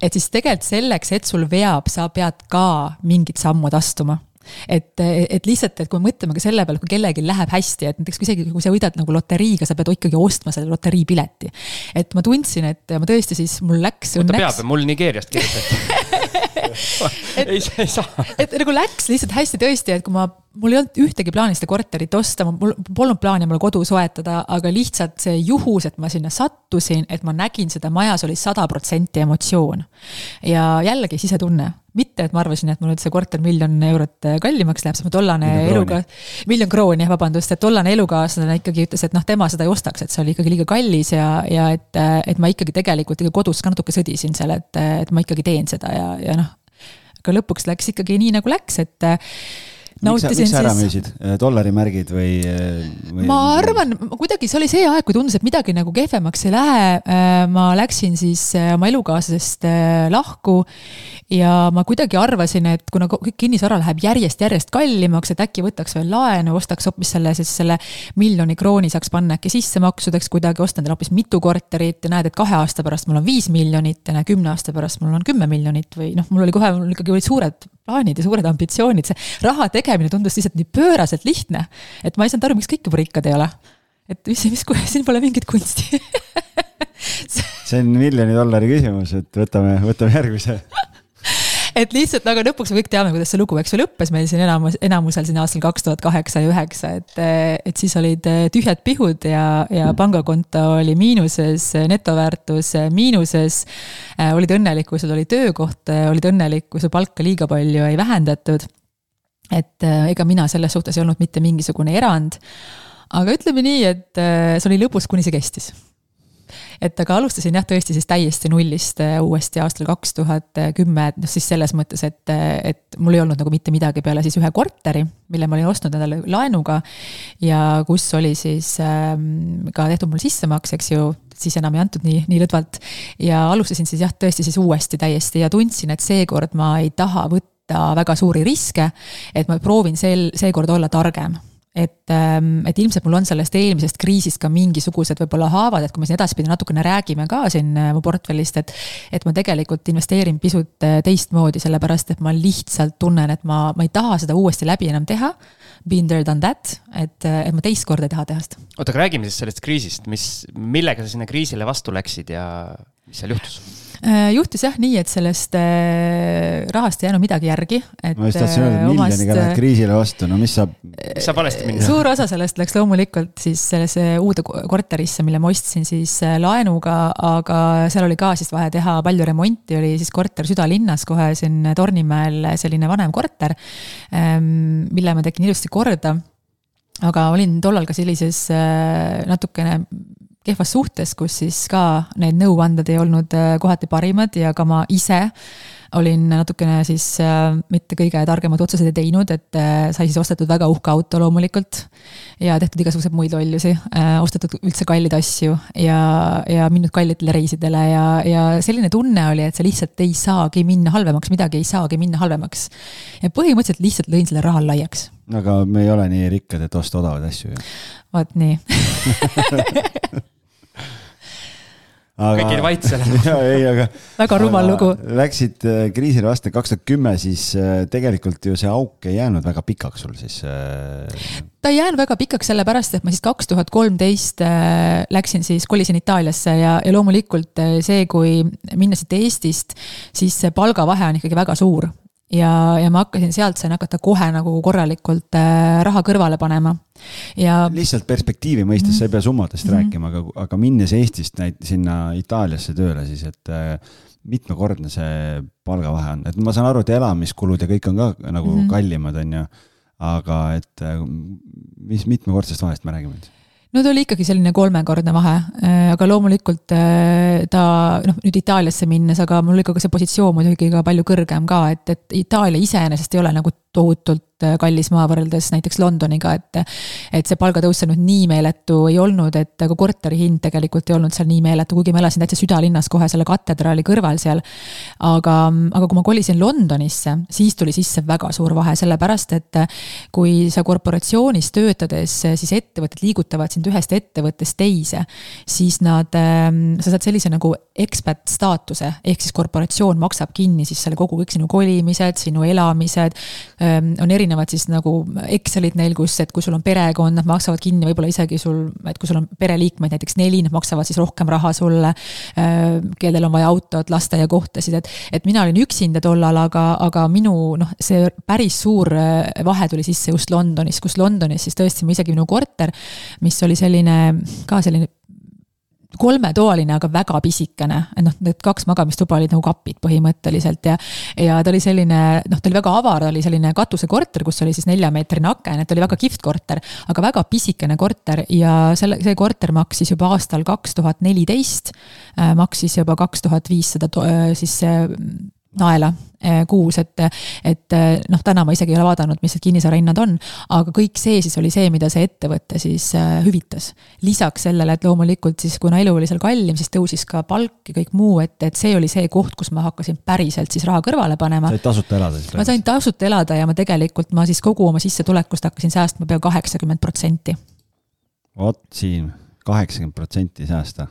et siis tegelikult selleks, et sul veab, sa pead ka mingid sammud astuma et, et lihtsalt, et kui me mõtleme ka selle peale, kui kellelgi läheb hästi, et näiteks isegi kui sa võidad nagu loteriiga, sa pead ikkagi ostma selle loteriipileti. et ma tundsin, et ma tõesti siis, mul läks oota, peab, mul Nigeeriast kirjutati ei, ei saa. et nagu läks lihtsalt hästi tõesti, et kui ma, mul ei olnud ühtegi plaani seda korterit osta, mul polnud plaani mulle kodu soetada, aga lihtsalt see juhus, et ma sinna sattusin, et ma nägin seda majas, oli sada protsenti emotsioon. ja jällegi sisetunne, mitte et ma arvasin, et mul nüüd see korter miljon eurot kallimaks läheb, sest mu tollane eluga, miljon krooni, jah, vabandust, et tollane elukaaslane ikkagi ütles, et noh, tema seda ei ostaks, et see oli ikkagi liiga kallis ja, ja et, et ma ikkagi tegelikult ikka kodus ka natuke sõdisin seal, et, et ma ikkagi teen seda ja, ja noh, aga lõpuks läks ikkagi nii, nagu läks, et nautisin miks sa ära müüsid, äh, dollarimärgid või, äh, või...? ma arvan, kuidagi see oli see aeg, kui tundus, et midagi nagu kehvemaks ei lähe. Äh, ma läksin siis oma elukaaslasest lahku ja ma kuidagi arvasin, et kuna kõik kinnisvara läheb järjest-järjest kallimaks, et äkki võtaks veel laenu, ostaks hoopis selle, siis selle miljoni krooni saaks panna äkki sissemaksudeks kuidagi, osta endale hoopis mitu korterit ja näed, et kahe aasta pärast mul on viis miljonit ja näe, kümne aasta pärast mul on kümme miljonit või noh, mul oli kohe, mul ikkagi olid suured plaanid ja suured ambitsioonid, see raha tegemine tundus lihtsalt nii pööraselt lihtne, et ma ei saanud aru, miks kõik juba rikkad ei ole. et mis, mis, siin pole mingit kunsti. See on miljoni dollari küsimus, et võtame, võtame järgmise et lihtsalt aga lõpuks me kõik teame, kuidas see lugu, eks ju, lõppes meil siin enamus, enamusel siin aastal kaks tuhat kaheksa ja üheksa, et, et siis olid tühjad pihud ja, ja pangakonto oli miinuses, netoväärtus miinuses. olid õnnelik, kui sul oli töökoht, olid õnnelik, kui su palka liiga palju ei vähendatud. et ega mina selles suhtes ei olnud mitte mingisugune erand. aga ütleme nii, et see oli lõbus, kuni see kestis et aga alustasin jah, tõesti siis täiesti nullist äh, uuesti aastal kaks tuhat kümme, et noh, siis selles mõttes, et, et mul ei olnud nagu mitte midagi peale siis ühe korteri, mille ma olin ostnud endale laenuga. ja kus oli siis ähm, ka tehtud mul sissemaks, eks ju, siis enam ei antud nii, nii lõdvalt. ja alustasin siis jah, tõesti siis uuesti täiesti ja tundsin, et seekord ma ei taha võtta väga suuri riske. et ma proovin sel, seekord olla targem et, ähm, et ilmselt mul on sellest eelmisest kriisist ka mingisugused võib-olla haavad, et kui me siin edaspidi natukene räägime ka siin äh, mu portfellist, et. et ma tegelikult investeerin pisut äh, teistmoodi, sellepärast et ma lihtsalt tunnen, et ma, ma ei taha seda uuesti läbi enam teha. Been there, done that, et, äh, et ma teist korda ei taha teha seda. oota, aga räägime siis sellest kriisist, mis, millega sa sinna kriisile vastu läksid ja mis seal juhtus? Äh, juhtus jah nii, et sellest äh, rahast ei jäänud midagi järgi. ma just tahtsin öelda, et äh, miljoniga lähed kriisile vastu, no mis saab? saab valesti minna? suur osa sellest läks loomulikult siis sellesse uude korterisse, mille ma ostsin siis laenuga, aga seal oli ka siis vaja teha palju remonti, oli siis korter südalinnas kohe siin Tornimäel, selline vanem korter, ähm, mille ma tegin ilusti korda aga olin tollal ka sellises natukene kehvas suhtes, kus siis ka need nõuanded ei olnud äh, kohati parimad ja ka ma ise olin natukene siis äh, mitte kõige targemad otsused teinud, et äh, sai siis ostetud väga uhke auto loomulikult. ja tehtud igasuguseid muid lollusi ostetud üldse kalleid asju ja, ja mindud kallitele reisidele ja, ja selline tunne oli, et see lihtsalt ei saagi minna halvemaks, midagi ei saagi minna halvemaks. ja põhimõtteliselt lihtsalt lõin selle raha laiaks. aga me ei ole nii rikkad, et osta odavaid asju ju. Vot nii aga.... kõik jäid vait selle ei, aga. väga rumal lugu. Läksid äh, kriisile vastu kaks tuhat kümme, siis äh, tegelikult ju see auk ei jäänud väga pikaks sul siis. Äh, ta ei jäänud väga pikaks, sellepärast et ma siis kaks tuhat kolmteist läksin siis, kolisin Itaaliasse ja, ja loomulikult see, kui minna siit Eestist, siis see palgavahe on ikkagi väga suur ja, ja ma hakkasin sealt, sain hakata kohe nagu korralikult äh, raha kõrvale panema ja. lihtsalt perspektiivi mõistes mm, -hmm. sa ei pea summadest mm -hmm. rääkima, aga, aga minnes Eestist näit-, sinna Itaaliasse tööle, siis et äh, mitmekordne see palgavahe on, et ma saan aru, et elamiskulud ja kõik on ka nagu mm -hmm. kallimad, on ju. aga et äh, mis mitmekordsest vahest me räägime nüüd? No ta oli ikkagi selline kolmekordne vahe, äh, aga loomulikult äh, ta noh, nüüd Itaaliasse minnes, aga mul oli ka see positsioon muidugi ka palju kõrgem ka, et, et Itaalia iseenesest ei ole nagu tohutult kallis maa võrreldes näiteks Londoniga, et. et see palgatõus seal nüüd nii meeletu ei olnud, et ka korteri hind tegelikult ei olnud seal nii meeletu, kuigi ma elasin täitsa südalinnas kohe selle katedraali kõrval seal. aga, aga kui ma kolisin Londonisse, siis tuli sisse väga suur vahe, sellepärast et kui sa korporatsioonis töötades, siis ettevõtted liigutavad sind ühest ettevõttest teise. siis nad, ähm, sa saad sellise nagu expat staatuse, ehk siis korporatsioon maksab kinni siis selle kogu, kõik sinu kolimised, sinu elamised Ehm, on erinevad siis nagu Excelid neil, kus, et kui sul on perekond, nad maksavad kinni võib-olla isegi sul, et kui sul on pereliikmeid näiteks neli, nad maksavad siis rohkem raha sulle. Ehm, kellel on vaja autot, lasteaiakohtasid, et, et mina olin üksinda tollal, aga, aga minu noh, see päris suur eh, vahe tuli sisse just Londonis, kus Londonis siis tõesti isegi minu korter, mis oli selline ka selline kolmetoaline, aga väga pisikene, et noh, need kaks magamistuba olid nagu kapid põhimõtteliselt ja. ja ta oli selline, noh, ta oli väga avar, oli selline katusekorter, kus oli siis neljameetrine aken, et oli väga kihvt korter. aga väga pisikene korter ja selle, see korter maksis juba aastal kaks tuhat neliteist, äh, maksis juba kaks tuhat viissada äh, siis naela eh, kuus, et, et eh, noh, täna ma isegi ei ole vaadanud, mis need kinnisvara hinnad on, aga kõik see siis oli see, mida see ettevõte siis eh, hüvitas. lisaks sellele, et loomulikult siis kuna elu oli seal kallim, siis tõusis ka palk ja kõik muu, et, et see oli see koht, kus ma hakkasin päriselt siis raha kõrvale panema. said tasuta elada siis? ma sain tasuta elada ja ma tegelikult, ma siis kogu oma sissetulekust hakkasin säästma pea kaheksakümmend protsenti. vot siin, kaheksakümmend protsenti säästa.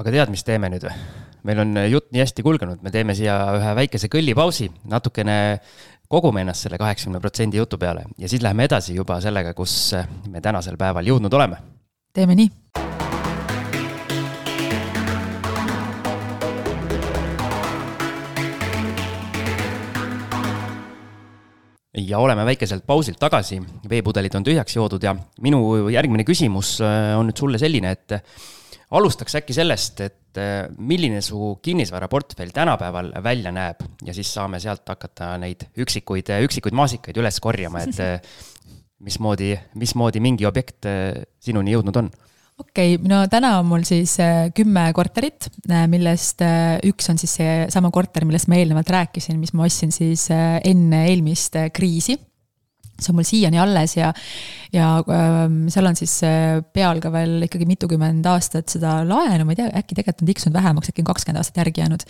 aga tead, mis teeme nüüd või? Meil on jutt nii hästi kulgenud, me teeme siia ühe väikese kõllipausi, natukene kogume ennast selle kaheksakümne protsendi jutu peale ja siis läheme edasi juba sellega, kus me tänasel päeval jõudnud oleme. teeme nii. ja oleme väikeselt pausilt tagasi, veepudelid on tühjaks joodud ja minu järgmine küsimus on nüüd sulle selline, et alustaks äkki sellest, et äh, milline su kinnisvaraportfell tänapäeval välja näeb? Ja siis saame sealt hakata neid üksikuid, üksikuid maasikaid üles korjama, et äh, mismoodi, mismoodi mingi objekt äh, sinuni jõudnud on. Okei okay,, no täna on mul siis äh, kümme korterit, äh, millest äh, üks on siis seesama korter, millest ma eelnevalt rääkisin, mis ma ostsin siis enne eelmist kriisi see on mul siiani alles ja, ja ähm, seal on siis peal ka veel ikkagi mitukümmend aastat seda laenu, ma ei tea, äkki tegelikult on tiksunud vähemaks, äkki on kakskümmend aastat järgi jäänud.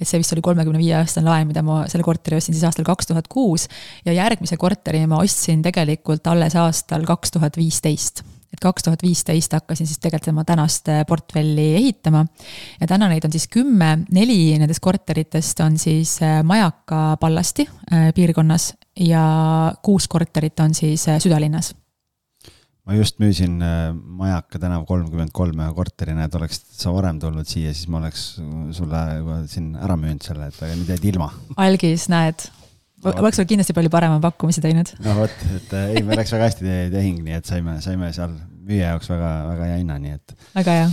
et see vist oli kolmekümne viie aastane laen, mida ma selle korteri ostsin siis aastal kaks tuhat kuus ja järgmise korteri ma ostsin tegelikult alles aastal kaks tuhat viisteist et kaks tuhat viisteist hakkasin siis tegelikult oma tänast äh, portfelli ehitama. ja täna neid on siis kümme, neli nendest korteritest on siis äh, Majaka Pallasti äh, piirkonnas ja kuus korterit on siis südalinnas ma just müüsin Majaka tänav kolmkümmend kolm ühe korteri, näed, oleksid sa varem tulnud siia, siis ma oleks sulle juba siin ära müünud selle, et aga nüüd jäid ilma. algis, näed oleks sul kindlasti palju parema pakkumise teinud. no vot, et äh, ei, meil läks väga hästi tehing, nii et saime, saime seal müüja jaoks väga, väga hea hinna, nii et. väga hea.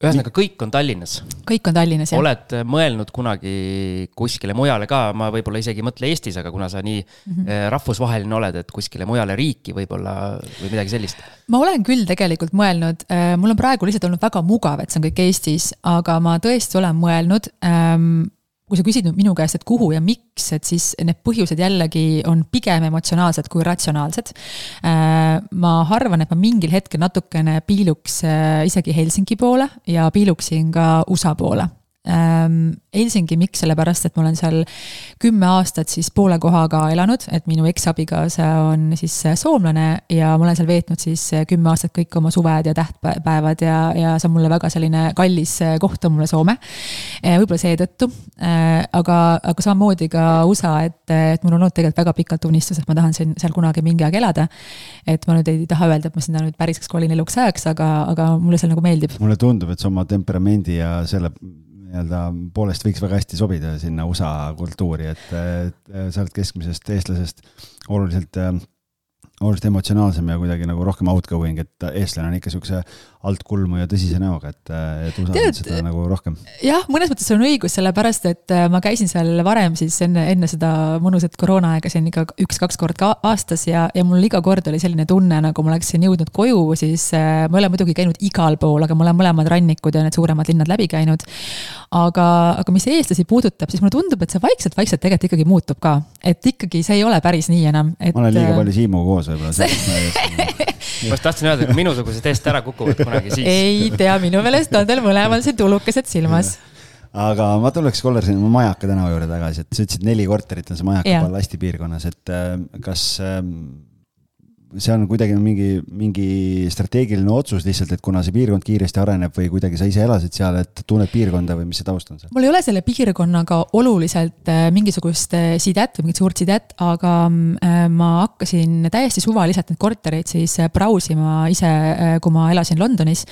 ühesõnaga, kõik on Tallinnas. kõik on Tallinnas, jah. oled mõelnud kunagi kuskile mujale ka, ma võib-olla isegi ei mõtle Eestis, aga kuna sa nii mm -hmm. rahvusvaheline oled, et kuskile mujale riiki võib-olla või midagi sellist? ma olen küll tegelikult mõelnud, äh, mul on praegu lihtsalt olnud väga mugav, et see on kõik Eestis, aga ma tõesti olen mõelnud ähm, kui sa küsid nüüd minu käest, et kuhu ja miks, et siis need põhjused jällegi on pigem emotsionaalsed kui ratsionaalsed. Äh, ma arvan, et ma mingil hetkel natukene piiluks äh, isegi Helsingi poole ja piiluksin ka USA poole ähm, Helsingi, miks, sellepärast et ma olen seal kümme aastat siis poole kohaga elanud, et minu eksabikaasa on siis soomlane ja ma olen seal veetnud siis kümme aastat kõik oma suved ja tähtpäevad ja, ja see on mulle väga selline kallis koht on mulle Soome. Äh, võib-olla seetõttu, äh, aga, aga samamoodi ka USA, et, et mul on olnud tegelikult väga pikalt unistus, et ma tahan siin, seal kunagi mingi aeg elada. et ma nüüd ei taha öelda, et ma sinna nüüd päriseks kolin eluks ajaks, aga, aga mulle seal nagu meeldib. mulle tundub, et sa oma temperamendi ja selle nii-öelda poolest võiks väga hästi sobida sinna USA kultuuri, et, et sa oled keskmisest eestlasest oluliselt äh, oluliselt emotsionaalsem ja kuidagi nagu rohkem outgoing, et eestlane on ikka siukse altkulmu ja tõsise näoga, et, et usaldad seda nagu rohkem. jah, mõnes mõttes on õigus, sellepärast et äh, ma käisin seal varem siis enne, enne seda mõnusat koroonaaega siin ikka üks-kaks korda aastas ja, ja mul iga kord oli selline tunne, nagu ma oleksin jõudnud koju, siis äh, ma ei ole muidugi käinud igal pool, aga ma olen mõlemad rannikud ja need suuremad linnad läbi käinud. aga, aga mis eestlasi puudutab, siis mulle tundub, et see vaikselt-vaikselt tegelikult ikkagi muutub ka, et ikkagi see ei ole päris nii enam, et. ma olen liiga äh, palju Siimuga koos võib-olla ma just tahtsin öelda, et minusugused eest ära kukuvad kunagi siis. ei tea, minu meelest on teil mõlemal siin tulukesed silmas. Aga ma tuleks, Kollar, sinna Majaka tänava juurde tagasi, et sa ütlesid neli korterit on see Majaka ballasti piirkonnas, et äh, kas ähm, see on kuidagi mingi, mingi strateegiline otsus lihtsalt, et kuna see piirkond kiiresti areneb või kuidagi sa ise elasid seal, et tunned piirkonda või mis see taust on seal? mul ei ole selle piirkonnaga oluliselt äh, mingisugust äh, sidet või mingit suurt sidet, aga äh, ma hakkasin täiesti suvaliselt neid kortereid siis brausima ise, kui ma elasin Londonis.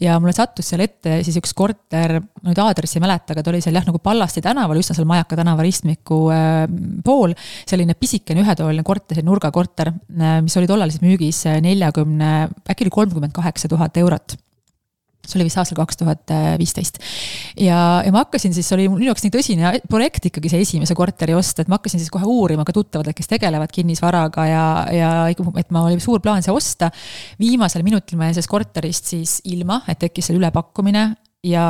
ja mulle sattus seal ette siis üks korter, ma nüüd aadressi ei mäleta, aga ta oli seal jah, nagu Pallasti tänaval, üsna seal Majaka tänava ristmiku pool. selline pisikene ühetoaline korter, nurgakorter, mis oli tollal oli siis müügis neljakümne, äkki oli kolmkümmend kaheksa tuhat eurot see oli vist aastal kaks tuhat viisteist. ja, ja ma hakkasin siis, oli minu jaoks nii tõsine projekt ikkagi see esimese korteri ost, et ma hakkasin siis kohe uurima ka tuttavatelt, kes tegelevad kinnisvaraga ja, ja et ma, oli suur plaan see osta. viimasel minutil jäin sellest korterist siis ilma, et tekkis seal ülepakkumine ja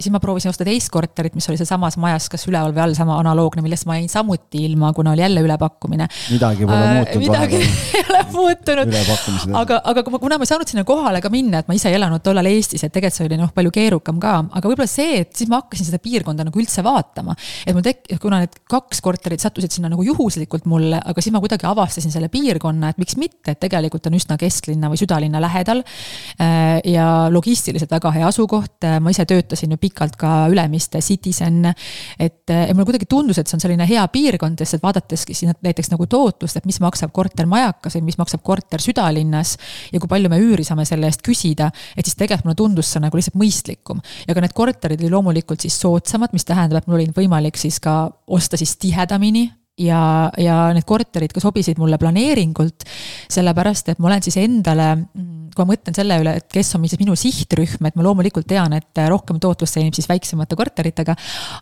siis ma proovisin osta teist korterit, mis oli sealsamas majas, kas üleval või all, sama analoogne, millest ma jäin samuti ilma, kuna oli jälle ülepakkumine. midagi pole äh, muutunud. midagi ei ole muutunud. aga, aga kuna ma ei saanud sinna kohale ka minna, et ma ise ei elanud tollal Eestis, et tegelikult see oli noh, palju keerukam ka, aga võib-olla see, et siis ma hakkasin seda piirkonda nagu üldse vaatama. et mul tek-, kuna need kaks korterit sattusid sinna nagu juhuslikult mulle, aga siis ma kuidagi avastasin selle piirkonna, et miks mitte, et tegelikult on üsna kesklinna või südalinna lähedal. Äh, ja logistiliselt väga hea asukoht ma ma ise töötasin ju pikalt ka Ülemiste Citizen. et, et mulle kuidagi tundus, et see on selline hea piirkond, sest et vaadateski siin näiteks nagu tootlust, et mis maksab korter majakas või mis maksab korter südalinnas. ja kui palju me üüri saame selle eest küsida, et siis tegelikult mulle tundus see nagu lihtsalt mõistlikum. ja ka need korterid olid loomulikult siis soodsamad, mis tähendab, et mul oli võimalik siis ka osta siis tihedamini ja, ja need korterid ka sobisid mulle planeeringult, sellepärast et ma olen siis endale kui ma mõtlen selle üle, et kes on siis minu sihtrühm, et ma loomulikult tean, et rohkem tootlust teenib siis väiksemate korteritega.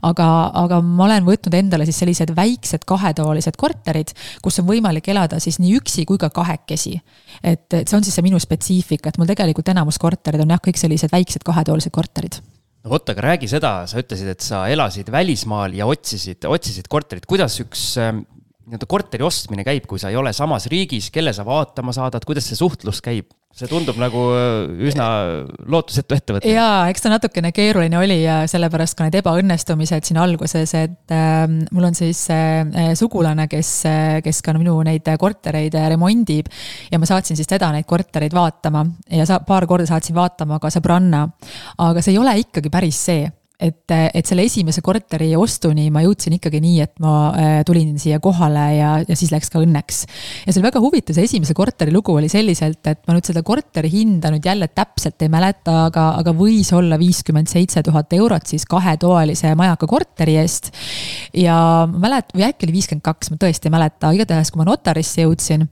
aga, aga ma olen võtnud endale siis sellised väiksed kahetoalised korterid, kus on võimalik elada siis nii üksi kui ka kahekesi. et, et see on siis see minu spetsiifika, et mul tegelikult enamus korterid on jah, kõik sellised väiksed kahetoalised korterid vot, aga räägi seda, sa ütlesid, et sa elasid välismaal ja otsisid, otsisid korterit, kuidas üks ähm, nii-öelda korteri ostmine käib, kui sa ei ole samas riigis, kelle sa vaatama saadad, kuidas see suhtlus käib? See tundub nagu äh, üsna lootusetu ettevõte. jaa, eks ta natukene keeruline oli ja sellepärast ka need ebaõnnestumised siin alguses, et äh, mul on siis äh, sugulane, kes, äh, kes ka minu neid kortereid remondib. ja ma saatsin siis teda neid kortereid vaatama ja sa, paar korda saatsin vaatama ka sõbranna. aga see ei ole ikkagi päris see et, et selle esimese korteri ostuni ma jõudsin ikkagi nii, et ma äh, tulin siia kohale ja, ja siis läks ka õnneks. ja see oli väga huvitav, see esimese korteri lugu oli selliselt, et ma nüüd seda korteri hinda nüüd jälle täpselt ei mäleta, aga, aga võis olla viiskümmend seitse tuhat eurot siis kahetoalise majaka korteri eest. ja ma mäletan, või äkki oli viiskümmend kaks, ma tõesti ei mäleta, igatahes kui ma notarisse jõudsin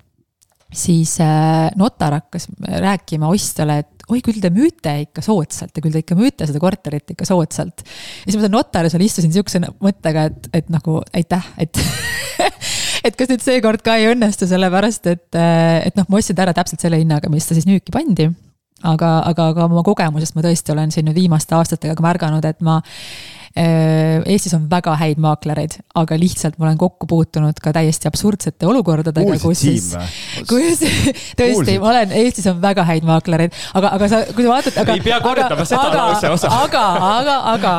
siis äh, notar hakkas rääkima ostjale, et oi, küll te müüte ikka soodsalt ja küll te ikka müüte seda korterit ikka soodsalt. ja siis ma seal notari seal istusin sihukese mõttega, et, et nagu aitäh, et et kas nüüd seekord ka ei õnnestu, sellepärast et, et noh, ma ostsin ta ära täpselt selle hinnaga, mis ta siis müüki pandi aga, aga, aga oma kogemusest ma tõesti olen siin nüüd viimaste aastatega ka märganud, et ma Äh, Eestis on väga häid maaklereid, aga lihtsalt ma olen kokku puutunud ka täiesti absurdsete olukordadega, kus siis, kus tõesti, ma olen, Eestis on väga häid maaklereid, aga, aga sa, kui sa vaatad, aga. ei pea kordama seda lause osa. aga, aga, aga,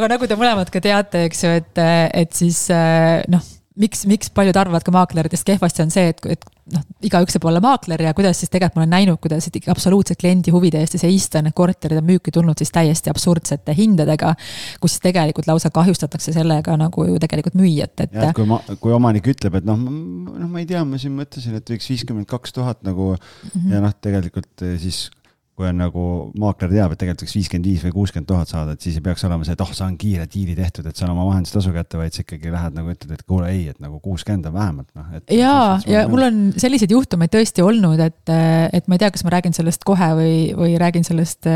aga nagu te mõlemad ka teate, eks ju, et, et siis noh miks, miks paljud arvavad ka maakleritest kehvasti, on see, et, et noh, igaüks saab olla maakler ja kuidas siis tegelikult ma olen näinud, kuidas ikka absoluutselt kliendi huvide eest seista, need korterid on müüki tulnud siis täiesti absurdsete hindadega. kus siis tegelikult lausa kahjustatakse sellega nagu ju tegelikult müüjat, et. kui ma, kui omanik ütleb, et noh, noh, ma ei tea, ma siin mõtlesin, et võiks viiskümmend kaks tuhat nagu mm -hmm. ja noh, tegelikult eh, siis kui on nagu maakler teab, et tegelikult võiks viiskümmend viis või kuuskümmend tuhat saada, et siis ei peaks olema see, et oh, saan kiire diili tehtud, et saan oma vahendustasu kätte, vaid sa ikkagi lähed nagu ütled, et kuule ei, et nagu kuuskümmend on vähemalt noh. jaa, ja mul on selliseid juhtumeid tõesti olnud, et, et ma ei tea, kas ma räägin sellest kohe või, või räägin sellest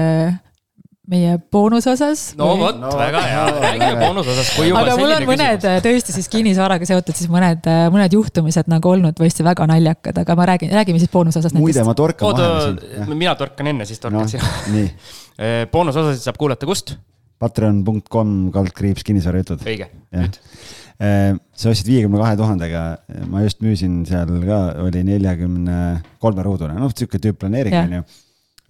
meie boonusosas. no vot no,, väga hea, räägime boonusosas. aga mul on mõned küsimus. Äh, tõesti siis kinnisvaraga seotud siis mõned, äh, mõned juhtumised nagu olnud tõesti väga naljakad, aga ma räägin, räägime siis boonusosas. muide, ma torkan vahele siin. mina torkan enne, siis torkad no, sina. nii äh, boonusosasid saab kuulata kust? Patreon.com kaldkriips kinnisvarajutud. õige, nüüd sa ostsid viiekümne kahe tuhandega, ma just müüsin seal ka, oli neljakümne kolme ruudune, noh, sihuke tüüppplaneering on ju,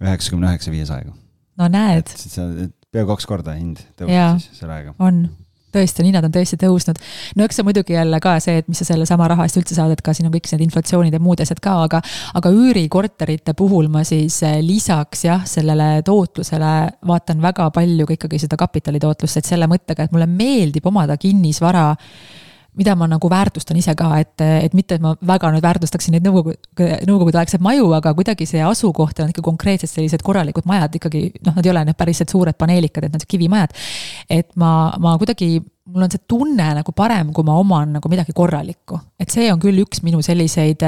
üheksakümne üheksa viiesajaga no näed. pea kaks korda hind tõusis siis selle ajaga. on tõesti, hinnad on tõesti tõusnud. no eks see muidugi jälle ka see, et mis sa sellesama raha eest üldse saad, et ka siin on kõik need inflatsioonid ja muud asjad ka, aga. aga üürikorterite puhul ma siis eh, lisaks jah, sellele tootlusele vaatan väga palju ka ikkagi seda kapitalitootlust, et selle mõttega, et mulle meeldib omada kinnisvara mida ma nagu väärtustan ise ka, et, et mitte, et ma väga nüüd väärtustaksin neid nõukogude, nõukogudeaegseid maju, aga kuidagi see asukoht on ikka konkreetselt sellised korralikud majad ikkagi, noh, nad ei ole need päriselt suured paneelikad, et nad kivimajad. et ma, ma kuidagi mul on see tunne nagu parem, kui ma oman nagu midagi korralikku. et see on küll üks minu selliseid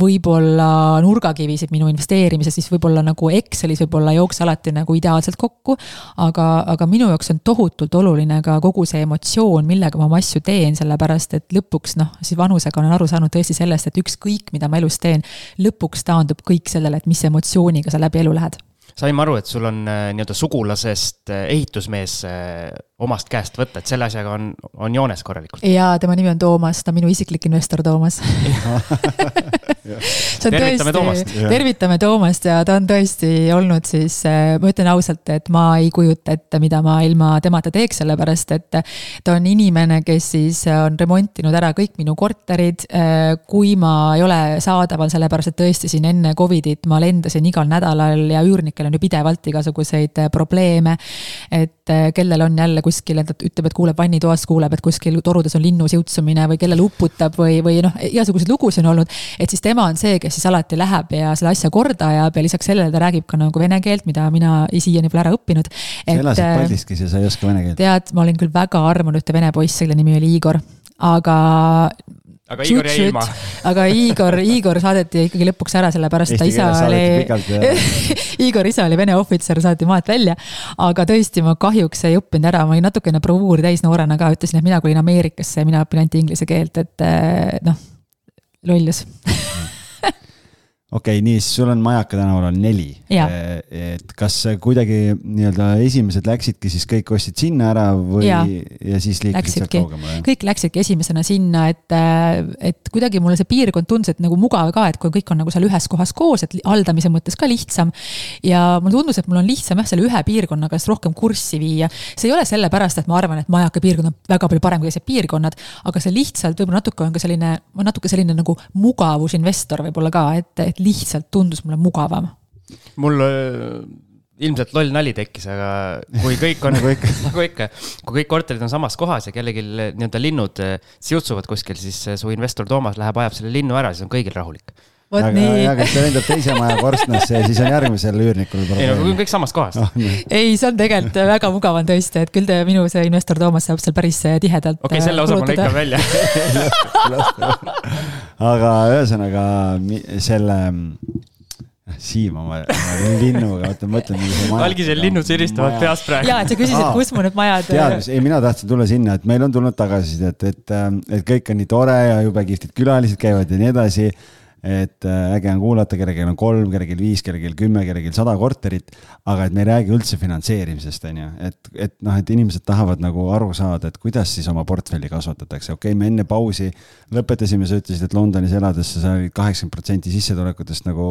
võib-olla nurgakivisid minu investeerimises, siis võib-olla nagu Excelis võib-olla ei jookse alati nagu ideaalselt kokku. aga, aga minu jaoks on tohutult oluline ka kogu see emotsioon, millega ma oma asju teen, sellepärast et lõpuks noh, siis vanusega olen aru saanud tõesti sellest, et ükskõik, mida ma elus teen, lõpuks taandub kõik sellele, et mis emotsiooniga sa läbi elu lähed saime aru, et sul on äh, nii-öelda sugulasest äh, ehitusmees äh, omast käest võtta, et selle asjaga on, on joones korralikult. jaa, tema nimi on Toomas, ta on minu isiklik investor, Toomas tervitame Toomast. tervitame Toomast ja ta on tõesti olnud siis, ma ütlen ausalt, et ma ei kujuta ette, mida ma ilma temata teeks, sellepärast et ta on inimene, kes siis on remontinud ära kõik minu korterid. kui ma ei ole saadaval, sellepärast et tõesti siin enne Covidit ma lendasin igal nädalal ja üürnikel on ju pidevalt igasuguseid äh, probleeme. et äh, kellel on jälle kuskil, et ütleb, et kuuleb vannitoas, kuuleb, et kuskil torudes on linnu siutsumine või kellel uputab või, või noh, igasuguseid lugusid on olnud. et siis tema on see, kes siis alati läheb ja selle asja korda ajab ja lisaks sellele ta räägib ka nagu vene keelt, mida mina siiani pole ära õppinud. sa elasid äh, Paldiskis ja sa ei oska vene keelt? tead, ma olin küll väga armunud ühte vene poissi, kelle nimi oli Igor, aga aga Igor jäi ilma. aga Igor, Igor saadeti ikkagi lõpuks ära, sellepärast ta isa oli, Igor isa oli Vene ohvitser, saati maalt välja. aga tõesti, ma kahjuks ei õppinud ära, ma olin natukene bravuuri täis noorena ka, ütlesin, et mina kolin Ameerikasse ja mina õpin ainult inglise keelt, et eh, noh, lollus okei okay,, nii, siis sul on Majaka tänaval on neli. et kas kuidagi nii-öelda esimesed läksidki siis kõik ostsid sinna ära või ja, ja siis liikusid sealt kaugemale? kõik läksidki esimesena sinna, et, et kuidagi mulle see piirkond tundus, et nagu mugav ka, et kui kõik on nagu seal ühes kohas koos, et haldamise mõttes ka lihtsam. ja mulle tundus, et mul on lihtsam jah, selle ühe piirkonnaga ennast rohkem kurssi viia. see ei ole sellepärast, et ma arvan, et Majaka piirkond on väga palju parem kui teised piirkonnad, aga see lihtsalt võib-olla natuke on ka selline, natuke selline nagu mugavusinvestor võib-olla ka, et, et lihtsalt tundus mulle mugavam. mul äh, ilmselt loll nali tekkis, aga kui kõik on nagu ikka, nagu ikka, kui kõik korterid on samas kohas ja kellelgi nii-öelda linnud äh, siutsuvad kuskil, siis äh, su investor Toomas läheb, ajab selle linnu ära, siis on kõigil rahulik aga, nii. aga kui ta lendab teise maja korstnasse ja siis on järgmisel üürnikul probleem. ei no kõik samast kohast oh,. ei, see on tegelikult väga mugav on tõesti, et küll te, minu see investor Toomas saab seal päris äh, tihedalt. okei okay,, selle osa ma lõikan välja aga ühesõnaga selle Siim oma, oma linnuga, oota ma mõtlen. algisel linnud siristavad peast praegu. ja, et sa küsisid, kus mu need majad. teadus, ei mina tahtsin tulla sinna, et meil on tulnud tagasisidet, et, et, et kõik on nii tore ja jube kihvtid külalised käivad ja nii edasi et äh, äge on kuulata, kellelgi on kolm, kellelgi viis, kellelgi kümme, kellelgi sada korterit, aga et me ei räägi üldse finantseerimisest, on ju, et, et noh, et inimesed tahavad nagu aru saada, et kuidas siis oma portfelli kasvatatakse, okei okay,, me enne pausi lõpetasime, sa ütlesid, et Londonis elades sa said kaheksakümmend protsenti sissetulekutest nagu